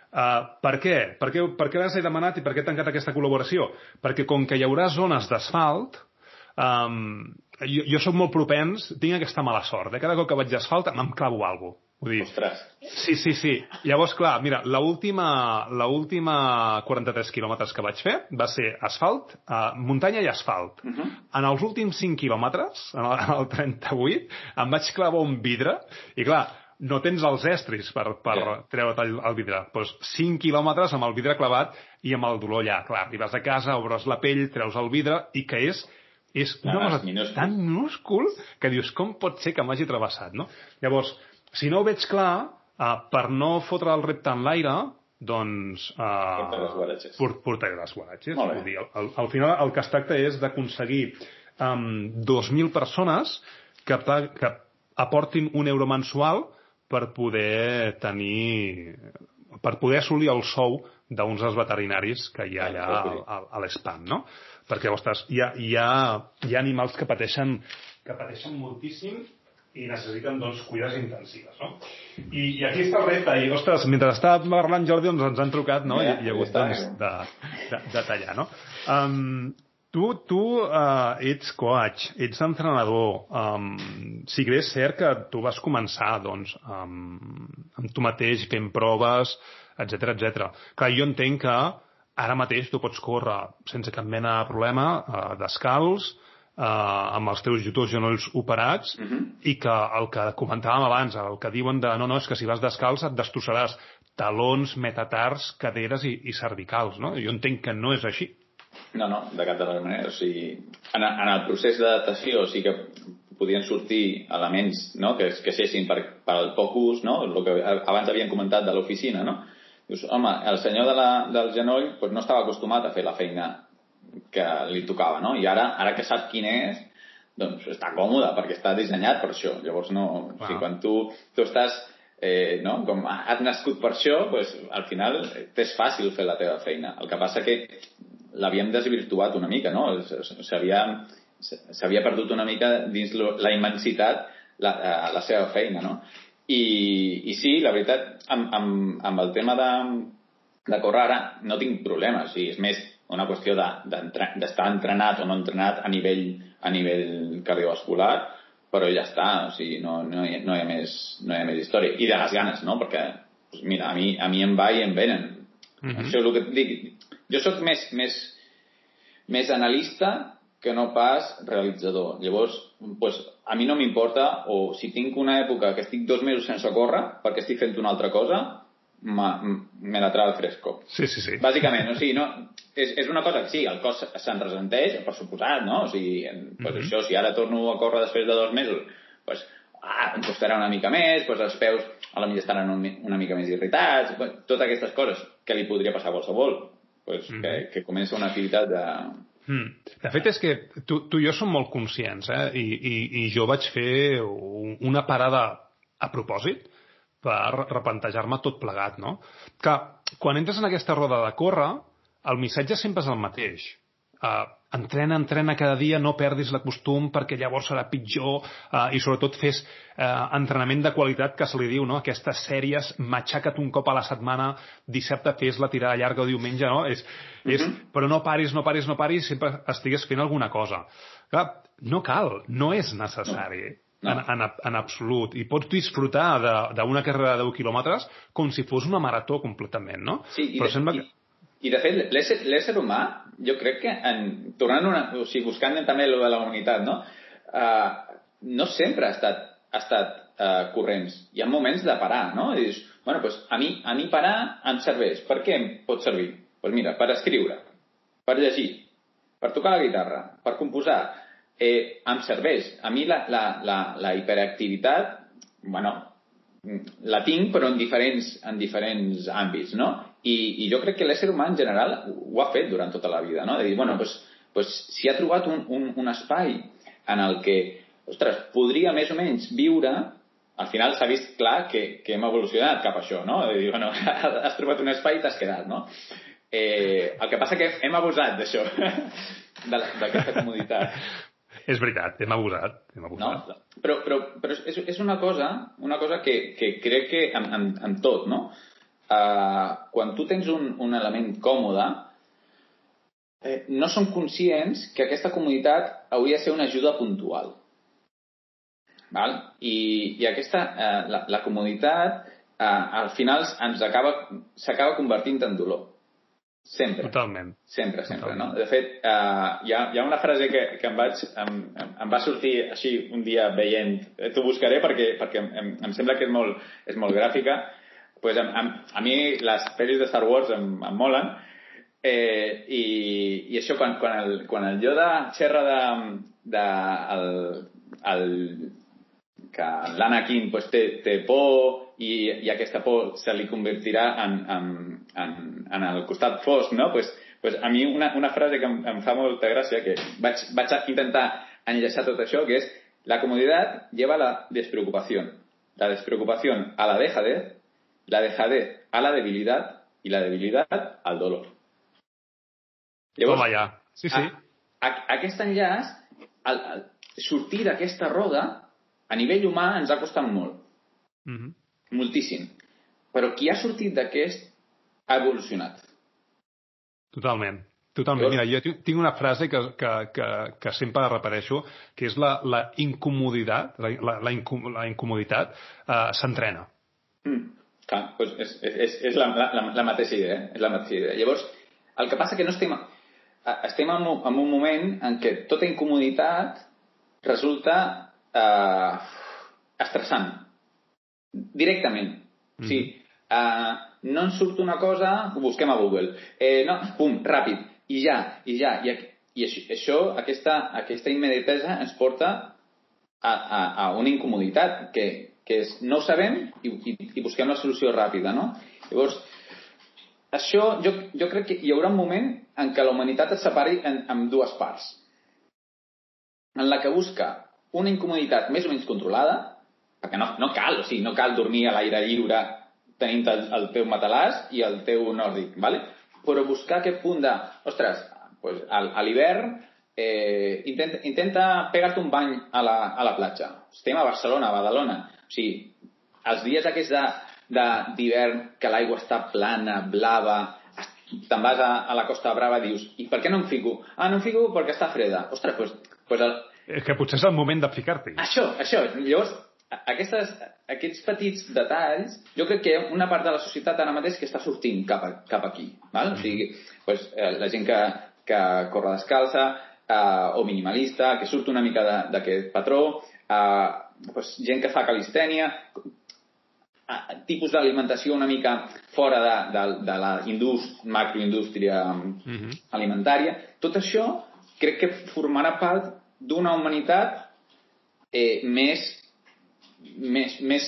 Uh, per què? Per què, per què les he demanat i per què he tancat aquesta col·laboració? Perquè com que hi haurà zones d'asfalt, um, jo, jo sóc molt propens, tinc aquesta mala sort. De cada cop que vaig d'asfalt em clavo alguna cosa. Vull dir, Ostres. Sí, sí, sí. Llavors, clar, mira, l'última 43 quilòmetres que vaig fer va ser asfalt, uh, muntanya i asfalt. Uh -huh. En els últims 5 quilòmetres, en el, en el 38, em vaig clavar un vidre i, clar, no tens els estris per, per yeah. treure't el, el vidre. Pues 5 quilòmetres amb el vidre clavat i amb el dolor allà. Clar, arribes a casa, obres la pell, treus el vidre i que és és una ah, cosa minúscul. tan minúscul que dius, com pot ser que m'hagi travessat, no? Llavors, si no ho veig clar, uh, per no fotre el repte en l'aire, doncs... Uh, portaré les guaratges. portaré les guaratges. Vull dir, al, al final el que es tracta és d'aconseguir um, 2.000 persones que, que aportin un euro mensual per poder tenir per poder assolir el sou d'uns dels veterinaris que hi ha allà a, a l'ESPAM, no? Perquè, ostres, hi ha, hi, ha, hi ha animals que pateixen, que pateixen moltíssim i necessiten, doncs, cuides intensives, no? I, i aquí està el repte, i, ostres, mentre estava parlant Jordi, doncs ens han trucat, no? Yeah, I, hi ha hagut, doncs, de, de, de tallar, no? Um, Tu, tu uh, ets coach, ets entrenador. Um, sí que és cert que tu vas començar doncs, um, amb tu mateix fent proves, etc etc. Clar, jo entenc que ara mateix tu pots córrer sense cap mena de problema, uh, descalç, uh, amb els teus dos genolls operats, uh mhm. -huh. i que el que comentàvem abans, el que diuen de no, no, és que si vas descalç et destrossaràs talons, metatars, caderes i, i cervicals, no? Jo entenc que no és així. No, no, de cap de les maneres. O sigui, en, en el procés d'adaptació sí que podien sortir elements no? que, que sessin per, per al poc ús, no? el que abans havien comentat de l'oficina. No? Dius, home, el senyor de la, del genoll pues, no estava acostumat a fer la feina que li tocava, no? I ara, ara que sap quin és, doncs està còmode perquè està dissenyat per això. Llavors, no, wow. o sigui, quan tu, tu estàs eh, no? com has nascut per això, pues, al final t'és fàcil fer la teva feina. El que passa que l'havíem desvirtuat una mica, no? S'havia perdut una mica dins lo, la immensitat la, eh, la seva feina, no? I, i sí, la veritat, amb, amb, amb el tema de, de córrer ara no tinc problemes. I és més, una qüestió d'estar de, de, entrenat o no entrenat a nivell, a nivell cardiovascular, però ja està, o sigui, no, no, hi, no, hi ha més, no hi ha més història. I de les ganes, no? Perquè, pues mira, a mi, a mi em va i em venen. Mm -hmm. Això és el que et dic. Jo sóc més, més, més analista que no pas realitzador. Llavors, pues, a mi no m'importa, o si tinc una època que estic dos mesos sense córrer perquè estic fent una altra cosa, me la trau al fresco. Sí, sí, sí. Bàsicament, o sigui, no, és, és una cosa que sí, el cos se'n resenteix, per suposat, no? O sigui, pues mm -hmm. això, si ara torno a córrer després de dos mesos, pues, ah, em costarà una mica més, pues els peus a la mitja estaran un, una mica més irritats, pues, totes aquestes coses que li podria passar a qualsevol, pues, mm -hmm. que, que comença una activitat de, Mm. De fet, és que tu, tu i jo som molt conscients, eh? I, i, i jo vaig fer una parada a propòsit per replantejar-me tot plegat, no? Que quan entres en aquesta roda de córrer, el missatge sempre és el mateix. Uh, entrena, entrena cada dia, no perdis la costum perquè llavors serà pitjor uh, i sobretot fes uh, entrenament de qualitat que se li diu, no? Aquestes sèries, matxaca't un cop a la setmana, dissabte fes la tirada llarga o diumenge, no? És, és, uh mhm. -huh. Però no paris, no paris, no paris, sempre estigues fent alguna cosa. Clar, no cal, no és necessari. No. En, en, en absolut. I pots disfrutar d'una carrera de 10 quilòmetres com si fos una marató completament, no? Sí, i, Però de, sembla que... i, de fet, l'ésser humà, jo crec que, en, tornant una, o sigui, buscant també lo de la humanitat, no? Uh, no sempre ha estat, ha estat uh, corrents. Hi ha moments de parar, no? I dius, bueno, pues a mi, a mi parar em serveix. Per què em pot servir? Doncs pues mira, per escriure, per llegir, per tocar la guitarra, per composar, eh, em serveix. A mi la, la, la, la hiperactivitat, bueno, la tinc però en diferents, en diferents àmbits, no? I, i jo crec que l'ésser humà en general ho ha fet durant tota la vida, no? De dir, bueno, pues, pues, si ha trobat un, un, un espai en el que, ostres, podria més o menys viure, al final s'ha vist clar que, que hem evolucionat cap a això, no? De dir, bueno, *laughs* has trobat un espai i t'has quedat, no? Eh, el que passa que hem abusat d'això, *laughs* d'aquesta comoditat. *laughs* És veritat, hem abusat. Hem abusat. No? Però, però, però és, és una cosa, una cosa que, que crec que en, en, en tot, no? Uh, quan tu tens un, un element còmode, eh, no som conscients que aquesta comoditat hauria de ser una ajuda puntual. Val? I, i aquesta, eh, la, la comoditat eh, al final ens acaba s'acaba convertint en dolor. Sempre. Totalment. Sempre, sempre, Totalment. no? De fet, uh, hi, ha, hi ha una frase que, que em, vaig, em, em va sortir així un dia veient, eh, t'ho buscaré perquè, perquè em, em sembla que és molt, és molt gràfica, pues em, em, a mi les pel·lis de Star Wars em, em molen, eh, i, i això quan, quan, el, quan el Yoda xerra de, de el, el, que l'Anakin pues, té, té por i, i aquesta por se li convertirà en, en, en, en el costat fosc, no? Pues, pues a mi una, una frase que em, em fa molta gràcia, que vaig, vaig intentar enllaçar tot això, que és la comoditat lleva la despreocupació. La despreocupació a la dejadez, la dejadez a la debilitat i la debilitat al dolor. Llavors, Toma ja. Sí, sí. A, a, aquest enllaç, el, el, sortir d'aquesta roda, a nivell humà ens ha costat molt. Mm -hmm moltíssim. Però qui ha sortit d'aquest ha evolucionat. Totalment. Totalment. Mira, jo tinc una frase que, que, que, que sempre repeteixo, que és la, la incomoditat, la, la, la, incom la incomoditat uh, s'entrena. Mm, clar, doncs és, és, és la, la, la mateixa idea. Eh? És la mateixa idea. Llavors, el que passa que no estem, estem en, un, en un moment en què tota incomoditat resulta eh, estressant directament. Mm -hmm. Sí. Uh, no ens surt una cosa, ho busquem a Google. Eh, no, pum, ràpid. I ja, i ja. I, i això, això aquesta, aquesta immediatesa ens porta a, a, a una incomoditat que, que és no ho sabem i, i, i busquem la solució ràpida, no? Llavors, això, jo, jo crec que hi haurà un moment en què la humanitat es separi en, en dues parts. En la que busca una incomoditat més o menys controlada, perquè no, no cal, o sigui, no cal dormir a l'aire lliure tenint el, el teu matalàs i el teu nòrdic, ¿vale? però buscar aquest punt de, ostres, pues, a l'hivern eh, intenta, intenta pegar-te un bany a la, a la platja. Estem a Barcelona, a Badalona. O sigui, els dies aquests d'hivern que l'aigua està plana, blava, te'n vas a, a la Costa Brava i dius, i per què no em fico? Ah, no em fico perquè està freda. Ostres, doncs, pues el... És que potser és el moment de ficar-t'hi. Això, això. Llavors, aquestes, aquests petits detalls, jo crec que una part de la societat ara mateix que està sortint cap, a, cap aquí. Val? O sigui, pues, eh, la gent que, que corre descalça, eh, o minimalista, que surt una mica d'aquest patró, eh, pues, gent que fa calistènia, tipus d'alimentació una mica fora de, de, de la indust, macroindústria mm -hmm. alimentària. Tot això crec que formarà part d'una humanitat eh, més, més, més,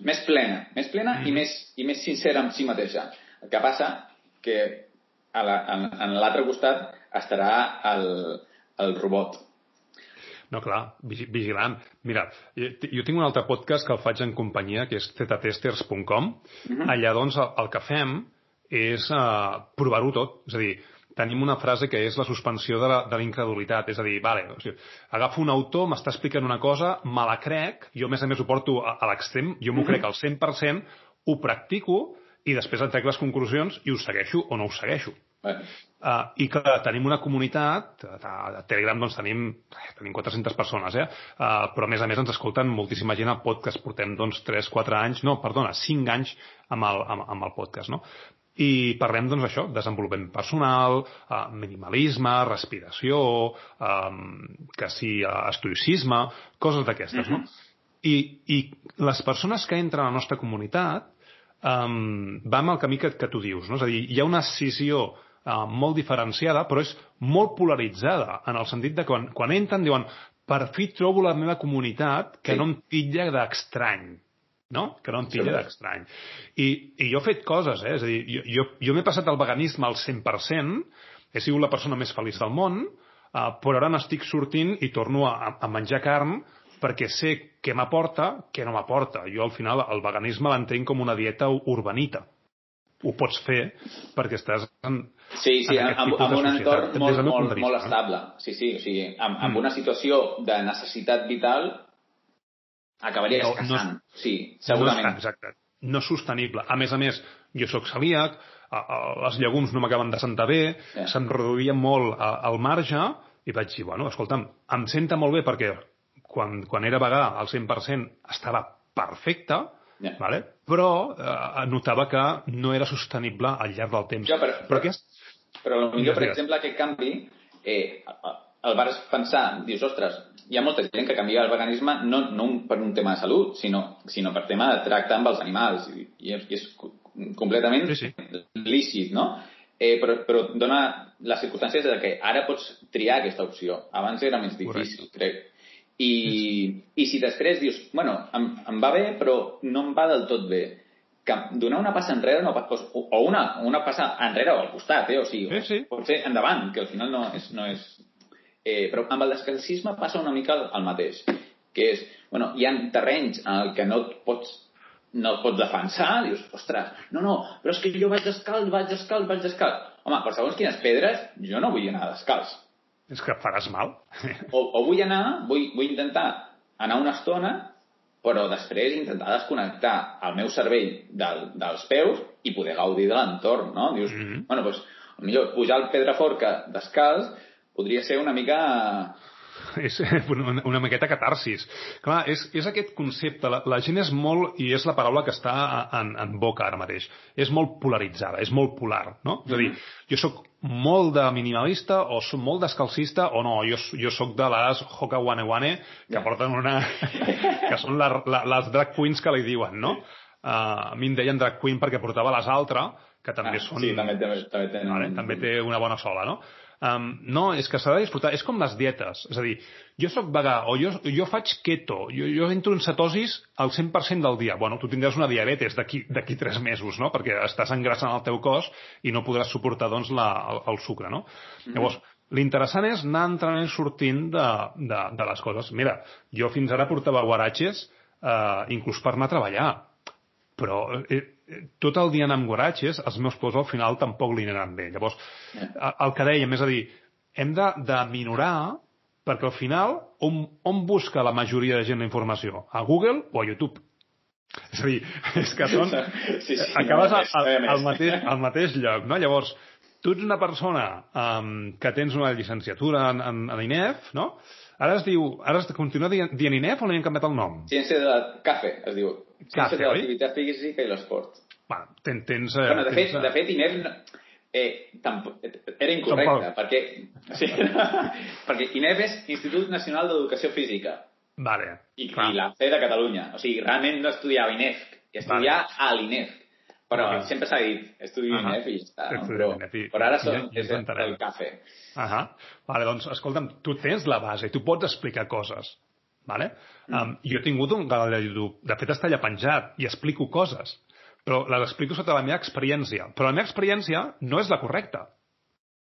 més plena, més plena mm -hmm. i, mhm. més, i més sincera amb si mateixa. El que passa que a la, en, en l'altre costat estarà el, el robot no, clar, vigilant. Mira, jo tinc un altre podcast que el faig en companyia, que és zetatesters.com. Uh -huh. Allà, doncs, el, el que fem és uh, provar-ho tot. És a dir, tenim una frase que és la suspensió de la, de la incredulitat. És a dir, vale, o sigui, agafo un autor, m'està explicant una cosa, me la crec, jo a més a més ho porto a, a l'extrem, jo m'ho uh -huh. crec al 100%, ho practico i després en trec les conclusions i ho segueixo o no ho segueixo. Uh, I que tenim una comunitat, a Telegram doncs tenim, tenim 400 persones, eh? Uh, però a més a més ens escolten moltíssima gent al podcast. Portem doncs 3-4 anys, no, perdona, 5 anys amb el, amb, amb el podcast, no? I parlem, doncs, això, desenvolupament personal, uh, minimalisme, respiració, um, que sí, uh, estoicisme, coses d'aquestes, no? I, I les persones que entren a la nostra comunitat um, van al camí que, que tu dius, no? És a dir, hi ha una escissió eh, molt diferenciada, però és molt polaritzada, en el sentit de quan, quan entren diuen per fi trobo la meva comunitat que sí. no em titlla d'estrany no? que no em tilla sí. d'estrany. I, I jo he fet coses, eh? és a dir, jo, jo, jo m'he passat el veganisme al 100%, he sigut la persona més feliç del món, eh, però ara n'estic sortint i torno a, a menjar carn perquè sé què m'aporta, què no m'aporta. Jo, al final, el veganisme l'entenc com una dieta urbanita ho pots fer perquè estàs en, sí, sí, en amb, amb un entorn molt, molt, molt estable. Sí, sí, o sigui, amb, amb mm. una situació de necessitat vital acabaries no, caçant. No, sí, segurament. No, exacte. No sostenible. A més a més, jo sóc celíac, els llegums no m'acaben de sentar bé, yeah. se'm reduïa molt al marge, i vaig dir, bueno, escolta'm, em senta molt bé perquè quan, quan era vegà al 100% estava perfecte, Yeah. Vale? Però eh, notava que no era sostenible al llarg del temps. Ja, però, però, aquest... però potser, per exemple, aquest canvi eh, el vas pensar, dius, ostres, hi ha molta gent que canvia el veganisme no, no per un tema de salut, sinó, sinó per tema de tracte amb els animals, i, i és, és completament sí, sí. lícit, no? Eh, però, però dona les circumstàncies de que ara pots triar aquesta opció. Abans era més difícil, Correcte. crec. I, i si després dius, bueno, em, em va bé, però no em va del tot bé, que donar una passa enrere no, o, o una, una passa enrere o al costat, eh? o sigui, sí, sí. pot ser endavant, que al final no és... No és eh, però amb el descalcisme passa una mica el, el mateix, que és, bueno, hi ha terrenys en el que no et pots no et pots defensar, dius, ostres, no, no, però és que jo vaig descalç, vaig descalç, vaig descalç. Home, per segons quines pedres, jo no vull anar descalç. És que faràs mal. O, o vull anar, vull, vull intentar anar una estona, però després intentar desconnectar el meu cervell del, dels peus i poder gaudir de l'entorn, no? Dius, mm -hmm. bueno, doncs, millor pujar al Pedraforca descalç podria ser una mica *laughs* és una, una miqueta catarsis. Clar, és, és aquest concepte, la, la gent és molt, i és la paraula que està en, en boca ara mateix, és molt polaritzada, és molt polar, no? És a dir, mm-hmm. jo sóc molt de minimalista o sóc molt descalcista o no, jo, jo sóc de les Hoka Wane Wane que porten una... *laughs* que són la, la, les drag queens que li diuen, no? Uh, a mi em deien drag queen perquè portava les altres, que també ah, són... Sí, també, també, també, tenen... vale, també té una bona sola, no? Um, no, és que s'ha de disfrutar. És com les dietes. És a dir, jo sóc vegà o jo, jo faig keto, jo, jo entro en cetosis al 100% del dia. Bueno, tu tindràs una diabetes d'aquí tres mesos, no? Perquè estàs engrassant el teu cos i no podràs suportar, doncs, la, el, el sucre, no? Mm -hmm. Llavors, l'interessant és anar entrant i sortint de, de, de les coses. Mira, jo fins ara portava guaratges eh, inclús per anar a treballar però eh, eh, tot el dia anant amb goratges, els meus pors al final tampoc li aniran bé. Llavors, yeah. el que dèiem, és a dir, hem de, de minorar perquè al final on, on busca la majoria de gent la informació? A Google o a YouTube? És a dir, *laughs* és que són... Sí, sí, acabes no, al, al, al, mateix, al mateix lloc, no? Llavors, tu ets una persona um, que tens una llicenciatura en, en, en INEF, no? Ara es diu... Ara es continua dient, dient INEF o li han canviat el nom? Ciència de la... CAFE, es diu. Ciència de l'activitat física i l'esport. Bueno, ten, tens... Eh, bueno, de, fet, tens, de fet, INEF eh, tampoc, era incorrecte, perquè, sí, *laughs* perquè INEF és Institut Nacional d'Educació Física. Vale. I, i la C de Catalunya. O sigui, realment no estudiava INEF, estudiava vale. a l'INEF. Però okay. sempre s'ha dit, estudio uh -huh. INEF i ja està. No? Però, i, però ara són, ja, ja és el cafè. Uh -huh. Vale, doncs, escolta'm, tu tens la base, tu pots explicar coses. Vale? Mm. Um, jo he tingut un canal de YouTube, de fet està allà penjat, i explico coses, però les explico sota la meva experiència. Però la meva experiència no és la correcta.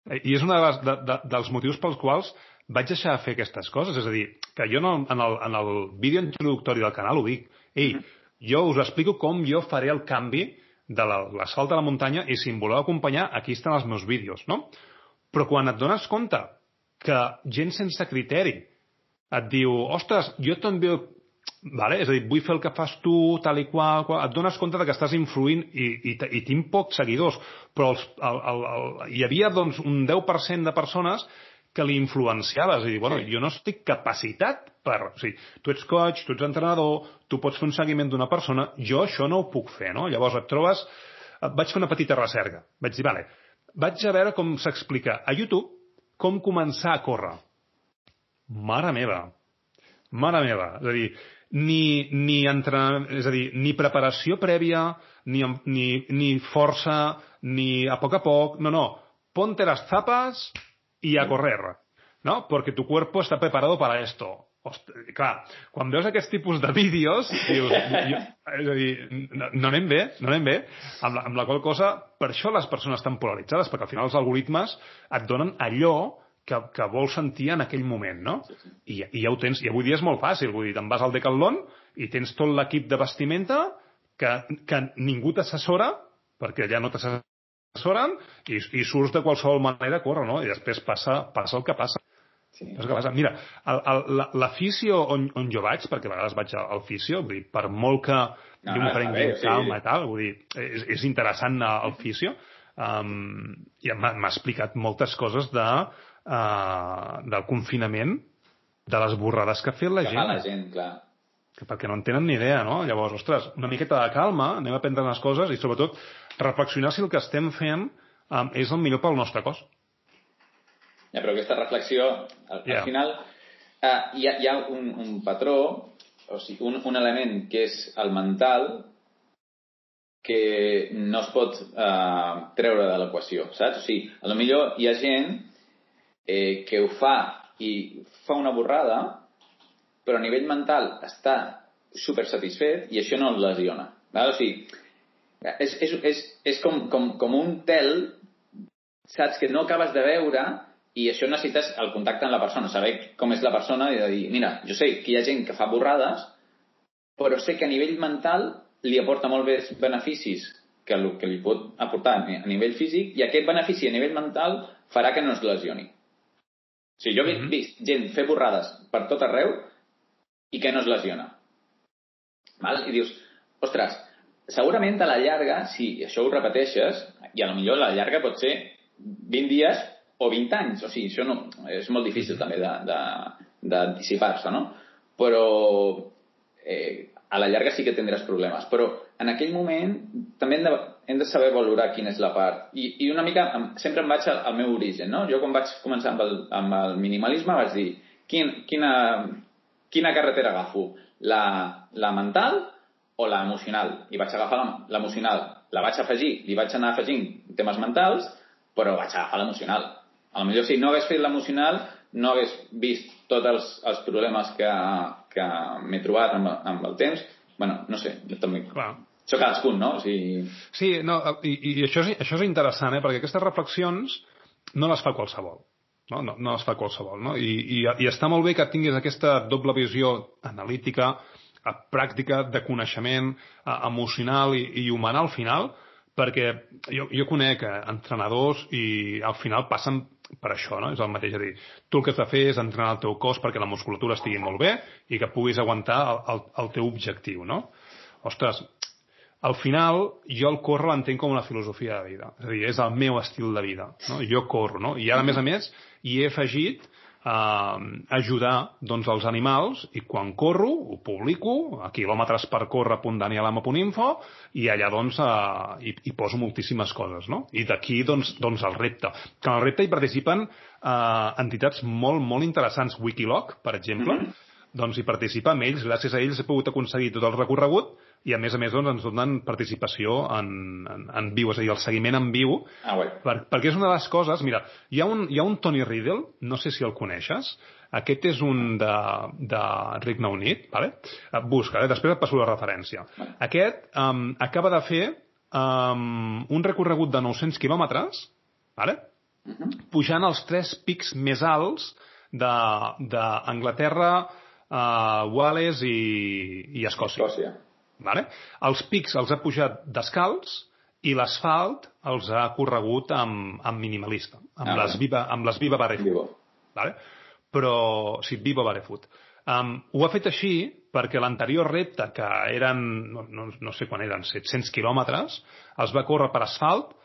I és un de les, de, de, dels motius pels quals vaig deixar de fer aquestes coses. És a dir, que jo no, en, el, en el vídeo introductori del canal ho dic. Ei, mm. jo us explico com jo faré el canvi de l'assalt a la muntanya i si em voleu acompanyar, aquí estan els meus vídeos, no? Però quan et dones compte que gent sense criteri et diu, ostres, jo també vale? és a dir, vull fer el que fas tu, tal i qual, qual et dones compte de que estàs influint i, i, i tinc pocs seguidors, però els, el, el, el, hi havia doncs, un 10% de persones que li influenciaves. I dir, bueno, sí. jo no estic capacitat per... O sigui, tu ets coach, tu ets entrenador, tu pots fer un seguiment d'una persona, jo això no ho puc fer, no? Llavors et trobes... Vaig fer una petita recerca. Vaig dir, vale, vaig a veure com s'explica a YouTube com començar a córrer. Mare meva. Mare meva. És a dir, ni, ni, entrenament, és a dir, ni preparació prèvia, ni, ni, ni força, ni a poc a poc. No, no. Ponte las zapas y a correr, ¿no? Porque tu cuerpo está preparado para esto. Ostres, clar, quan veus aquest tipus de vídeos, dius, jo, és a dir, no, no anem bé, no anem bé, amb la, amb la qual cosa, per això les persones estan polaritzades, perquè al final els algoritmes et donen allò que, que vols sentir en aquell moment, no? Sí, sí. I, I ja ho tens, i avui dia és molt fàcil, vull dir, te'n vas al Decathlon i tens tot l'equip de vestimenta que, que ningú t'assessora, perquè ja no t'assessora s'oren i, i surts de qualsevol manera a córrer, no? I després passa, passa el que passa. Sí. És que passa. Mira, l'afició on, on jo vaig, perquè a vegades vaig al fisio, vull dir, per molt que no, jo m'ho prengui sí. calma i tal, vull dir, és, és interessant al fisio, um, i m'ha explicat moltes coses de, uh, del confinament, de les borrades que ha fet la que gent. la gent, clar que perquè no en tenen ni idea, no? Llavors, ostres, una miqueta de calma, anem a prendre les coses i sobretot reflexionar si el que estem fent um, és el millor pel nostre cos. Ja, però aquesta reflexió, al, yeah. al final, uh, hi, ha, hi ha un, un patró, o sigui, un, un element que és el mental, que no es pot uh, treure de l'equació, saps? O sigui, a lo millor hi ha gent eh, que ho fa i fa una borrada, però a nivell mental està super satisfet i això no el lesiona. Val? O sigui, és, és, és, és com, com, com un tel, saps, que no acabes de veure i això necessites el contacte amb la persona, saber com és la persona i de dir, mira, jo sé que hi ha gent que fa borrades, però sé que a nivell mental li aporta molt més beneficis que el que li pot aportar a nivell físic i aquest benefici a nivell mental farà que no es lesioni. O sigui, jo he mm -hmm. vist gent fer borrades per tot arreu i que no es lesiona. Val? I dius, ostres, segurament a la llarga, si això ho repeteixes, i a lo millor a la llarga pot ser 20 dies o 20 anys, o sigui, això no, és molt difícil també d'anticipar-se, no? Però eh, a la llarga sí que tindràs problemes. Però en aquell moment també hem de, hem de saber valorar quina és la part. I, i una mica, sempre em vaig al, al meu origen, no? Jo quan vaig començar amb el, amb el minimalisme vaig dir quin, quina, quina carretera agafo? La, la mental o la emocional? I vaig agafar l'emocional. La vaig afegir, li vaig anar afegint temes mentals, però vaig agafar l'emocional. A lo millor si no hagués fet l'emocional, no hagués vist tots els, els problemes que, que m'he trobat amb, amb el temps. bueno, no sé, jo també... Clar. Això cadascun, no? O sigui... Sí, no, i, i això, és, això és interessant, eh? perquè aquestes reflexions no les fa qualsevol. No, no, no es fa qualsevol. No? I, i, I està molt bé que tinguis aquesta doble visió analítica, pràctica, de coneixement emocional i, i humana al final, perquè jo, jo conec eh, entrenadors i al final passen per això, no? És el mateix, a dir, tu el que has de fer és entrenar el teu cos perquè la musculatura estigui molt bé i que puguis aguantar el, el, el teu objectiu, no? ostres, al final jo el córrer l'entenc com una filosofia de vida. És a dir, és el meu estil de vida. No? Jo corro, no? I ara, a més a més, hi he afegit eh, ajudar doncs, els animals i quan corro ho publico a quilòmetres per córrer.danielama.info i allà doncs eh, hi, hi poso moltíssimes coses no? i d'aquí doncs, doncs el repte que en el repte hi participen eh, entitats molt, molt interessants Wikiloc, per exemple mm -hmm doncs hi participa amb ells. Gràcies a ells he pogut aconseguir tot el recorregut i a més a més doncs, ens donen participació en, en, en viu, és a dir, el seguiment en viu, ah, per, perquè és una de les coses... Mira, hi ha un, hi ha un Tony Riddle, no sé si el coneixes, aquest és un de, de Regne Unit, vale? busca, eh? després et passo la referència. Aquest um, acaba de fer um, un recorregut de 900 quilòmetres, vale? Uh -huh. pujant els tres pics més alts d'Anglaterra, uh, Wales i, i Escòcia. Escòcia. Vale? Els pics els ha pujat descalç i l'asfalt els ha corregut amb, amb minimalista, amb, ah, les, viva, amb les Viva Barefoot. Viva. Vale? Però, sí, Viva Barefoot. Um, ho ha fet així perquè l'anterior repte, que eren, no, no, no sé quan eren, 700 quilòmetres, els va córrer per asfalt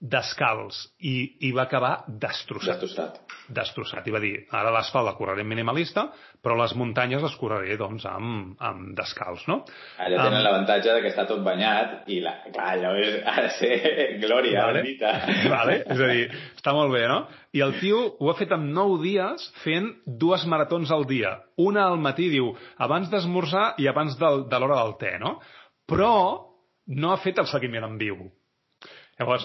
descalç i, i va acabar destrossat. Destrossat. Destrossat. I va dir, ara l'asfalt la correré minimalista, però les muntanyes les correré, doncs, amb, amb descalç, no? Allà tenen um, l'avantatge que està tot banyat i, la, clar, allò és, ha de ser *laughs* glòria, vale. bendita. *laughs* Vale. És a dir, està molt bé, no? I el tio ho ha fet en 9 dies fent dues maratons al dia. Una al matí, diu, abans d'esmorzar i abans del, de l'hora del te, no? Però no ha fet el seguiment en viu. Llavors,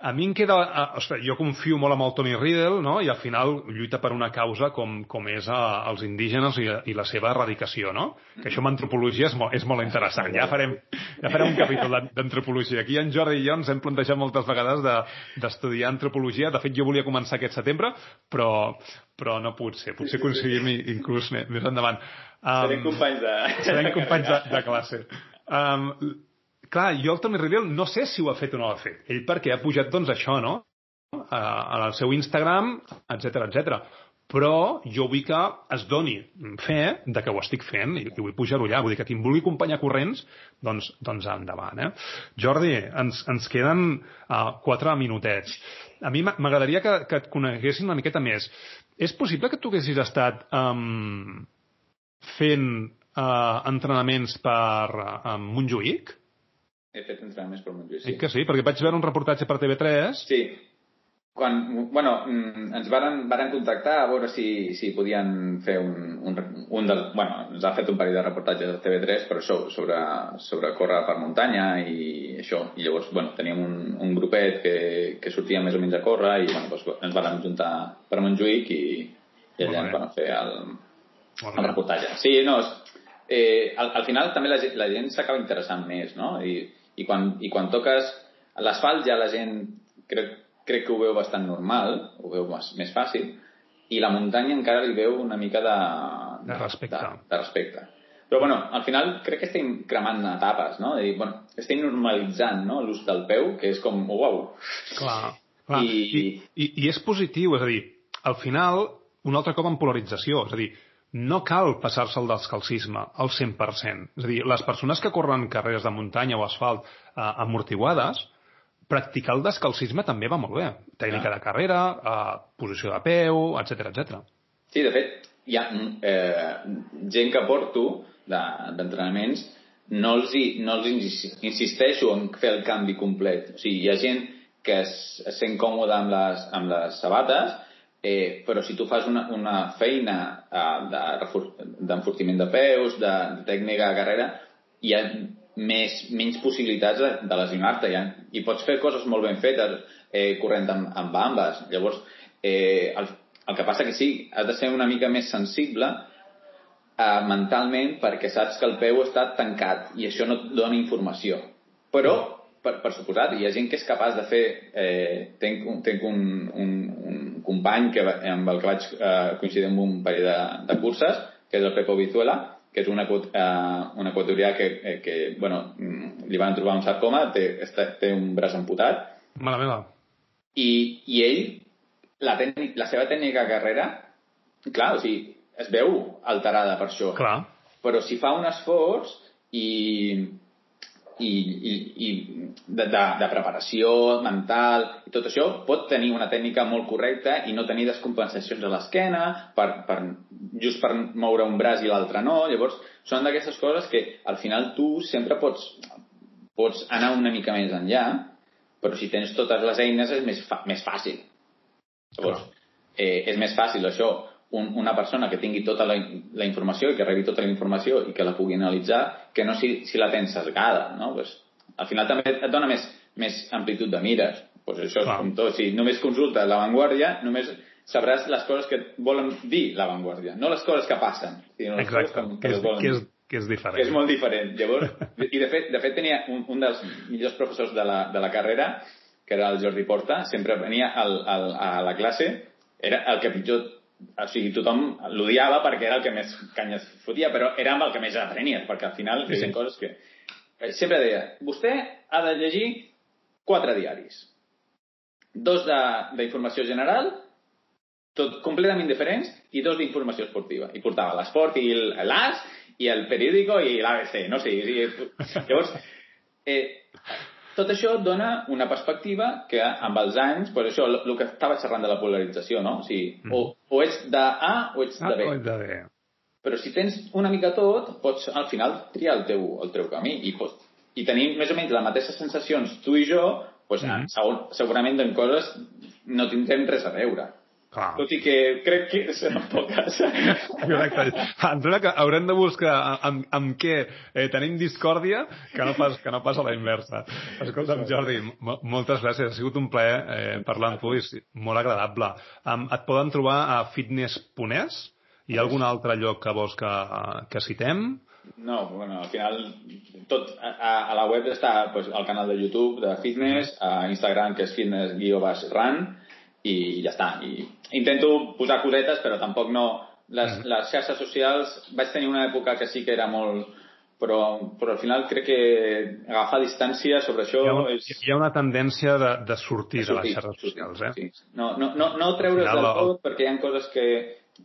a mi em queda... Uh, ostres, jo confio molt en el Tony Riddle, no? I al final lluita per una causa com, com és uh, els indígenes i, i la seva erradicació, no? Que això amb antropologia és molt, és molt interessant. Ja farem, ja farem un capítol d'antropologia. Aquí en Jordi i jo ens hem plantejat moltes vegades d'estudiar de, antropologia. De fet, jo volia començar aquest setembre, però, però no pot ser. Potser coincidim inclús més, més endavant. Um, serem companys de... Serem companys de, de classe. Um, clar, jo el Tony Riddle no sé si ho ha fet o no ho ha fet. Ell perquè ha pujat, doncs, això, no? A, al seu Instagram, etc etc. Però jo vull que es doni fe de que ho estic fent i, i vull pujar-ho allà. Vull dir que qui em vulgui acompanyar corrents, doncs, doncs endavant. Eh? Jordi, ens, ens queden uh, quatre minutets. A mi m'agradaria que, que et coneguessin una miqueta més. És possible que tu haguessis estat um, fent uh, entrenaments per uh, Montjuïc? He fet entrenaments per Montjuïc. Sí. sí que sí, perquè vaig veure un reportatge per TV3. Sí. Quan, bueno, mm, ens varen, varen contactar a veure si, si podien fer un, un, un del, bueno, ens ha fet un parell de reportatges de TV3 però això, sobre, sobre córrer per muntanya i això, i llavors, bueno, teníem un, un grupet que, que sortia més o menys a córrer i, bueno, doncs ens varen juntar per Montjuïc i, i allà ens van fer el, el reportatge. Sí, no, eh, al, al final també la, la gent s'acaba interessant més, no? I, i quan, i quan toques l'asfalt ja la gent crec, crec que ho veu bastant normal, ho veu més, més fàcil, i la muntanya encara li veu una mica de, de respecte. De, de respecte. Però, bueno, al final crec que estem cremant etapes, no? Dir, bueno, estem normalitzant no? l'ús del peu, que és com, oh, wow. Clar, clar. I... I, i, I és positiu, és a dir, al final, un altre cop en polarització, és a dir, no cal passar-se el descalcisme al 100%. És a dir, les persones que corren carreres de muntanya o asfalt eh, amortiguades, practicar el descalcisme també va molt bé. Tècnica ah. de carrera, eh, posició de peu, etc etc. Sí, de fet, hi ha eh, gent que porto d'entrenaments de, no els, hi, no els insisteixo en fer el canvi complet. O sigui, hi ha gent que es, es sent còmode amb les, amb les sabates Eh, però si tu fas una, una feina eh, d'enfortiment de, de peus, de, de tècnica de carrera, hi ha més, menys possibilitats de, de lesionar-te. Ja. I pots fer coses molt ben fetes eh, corrent amb, amb bambes. Llavors, eh, el, el que passa que sí, has de ser una mica més sensible eh, mentalment perquè saps que el peu està tancat i això no et dona informació. Però, per, per suposat, hi ha gent que és capaç de fer... Eh, tenc, tenc un, un, un company que, amb el que vaig eh, coincidir amb un parell de, de curses, que és el Pepo Vizuela, que és un, eh, un equatorià que, eh, que bueno, mm, li van trobar un sarcoma, té, té un braç amputat. Mala meva. I, i ell, la, tècnic, la seva tècnica carrera, clar, o sigui, es veu alterada per això. Clar. Però si fa un esforç i, i, i, i de, de, de preparació mental i tot això pot tenir una tècnica molt correcta i no tenir descompensacions a l'esquena per, per, just per moure un braç i l'altre no. Llavors, són d'aquestes coses que al final tu sempre pots, pots anar una mica més enllà, però si tens totes les eines és més, fa, més fàcil. Llavors, eh, és més fàcil això un, una persona que tingui tota la, la informació i que rebi tota la informació i que la pugui analitzar, que no si, si la tens sesgada, no? Pues, al final també et dona més, més amplitud de mires. Pues això és com tot. Si només consultes l'avantguàrdia, només sabràs les coses que volen dir l'avantguàrdia, no les coses que passen. Sinó les Exacte, coses que, que, és, que, és, que és diferent. Que és molt diferent. Llavors, I de fet, de fet tenia un, un dels millors professors de la, de la carrera, que era el Jordi Porta, sempre venia al, al, a la classe, era el que pitjor o sigui, tothom l'odiava perquè era el que més canyes fotia, però era amb el que més aprenies, perquè al final sí. feien coses que... Eh, sempre deia, vostè ha de llegir quatre diaris. Dos d'informació general, tot completament diferents, i dos d'informació esportiva. I portava l'esport i l'AS, i el periòdico i l'ABC, no sé. Sí, llavors, eh, tot això dona una perspectiva que amb els anys, pues això, el que estava xerrant de la polarització, no? O sigui, mm. o, o ets de A o ets de B. Ah, o de B. Però si tens una mica tot, pots al final triar el teu, el teu camí i, pots, i tenir més o menys les mateixes sensacions tu i jo, pues, mm. segur, segurament en coses no tindrem res a veure. Clar. Tot i que crec que *laughs* serà poques. *laughs* Correcte. Em sembla que haurem de buscar amb, amb què eh, tenim discòrdia que no, pas, que no pas a la inversa. Escolta'm, Jordi, moltes gràcies. Ha sigut un plaer eh, parlar amb tu i molt agradable. Um, et poden trobar a fitness.es? Hi ha algun altre lloc que vols que, que citem? No, bueno, al final tot a, a la web està pues, el canal de YouTube de fitness, a Instagram que és fitness-run i ja està. I intento posar cosetes, però tampoc no... Les, mm. les xarxes socials, vaig tenir una època que sí que era molt... Però, però al final crec que agafar distància sobre això hi ha, és... Hi ha una tendència de, de sortir de, sortir, de les xarxes socials, eh? Sí. No, no, no, no treure's del tot perquè hi ha coses que,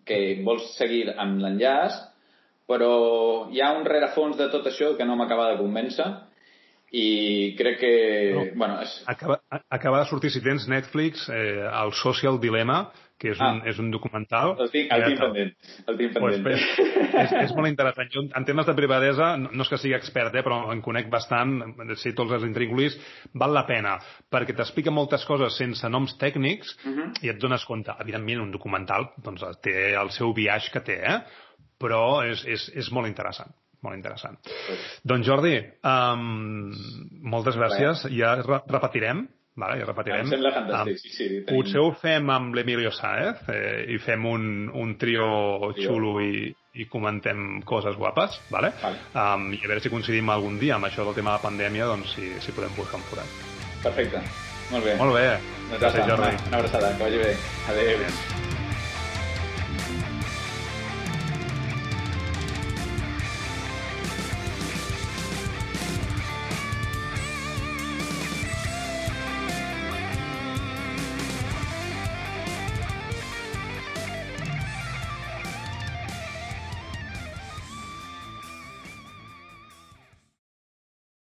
que vols seguir amb l'enllaç, però hi ha un rerefons de tot això que no m'acaba de convèncer i crec que... No. Bueno, és... acaba, acaba de sortir, si tens Netflix, eh, el Social Dilemma, que és, un, ah. és un documental... El tinc, el tinc pendent. El tinc pendent. Pues, és, és molt interessant. Jo, en temes de privadesa, no, no és que sigui expert, eh, però en conec bastant, sé tots els intríngulis, val la pena, perquè t'explica moltes coses sense noms tècnics uh mhm. -huh. i et dones compte. Evidentment, un documental doncs, té el seu viatge que té, eh? però és, és, és molt interessant molt interessant. Sí. Doncs Jordi, um, moltes gràcies. Bé. Ja repetirem, vale, ja repetirem. Em sembla fantàstic, um, sí, sí. Tenim... Potser ho fem amb l'Emilio Saez eh, i fem un, un trio, trio. xulo i, i comentem coses guapes, vale? vale. Um, i a veure si coincidim algun dia amb això del tema de la pandèmia, doncs si, si podem buscar un forat. Perfecte. Molt bé. Molt bé. Gràcies, Jordi. Una, una abraçada, que vagi bé. Adéu. Adéu.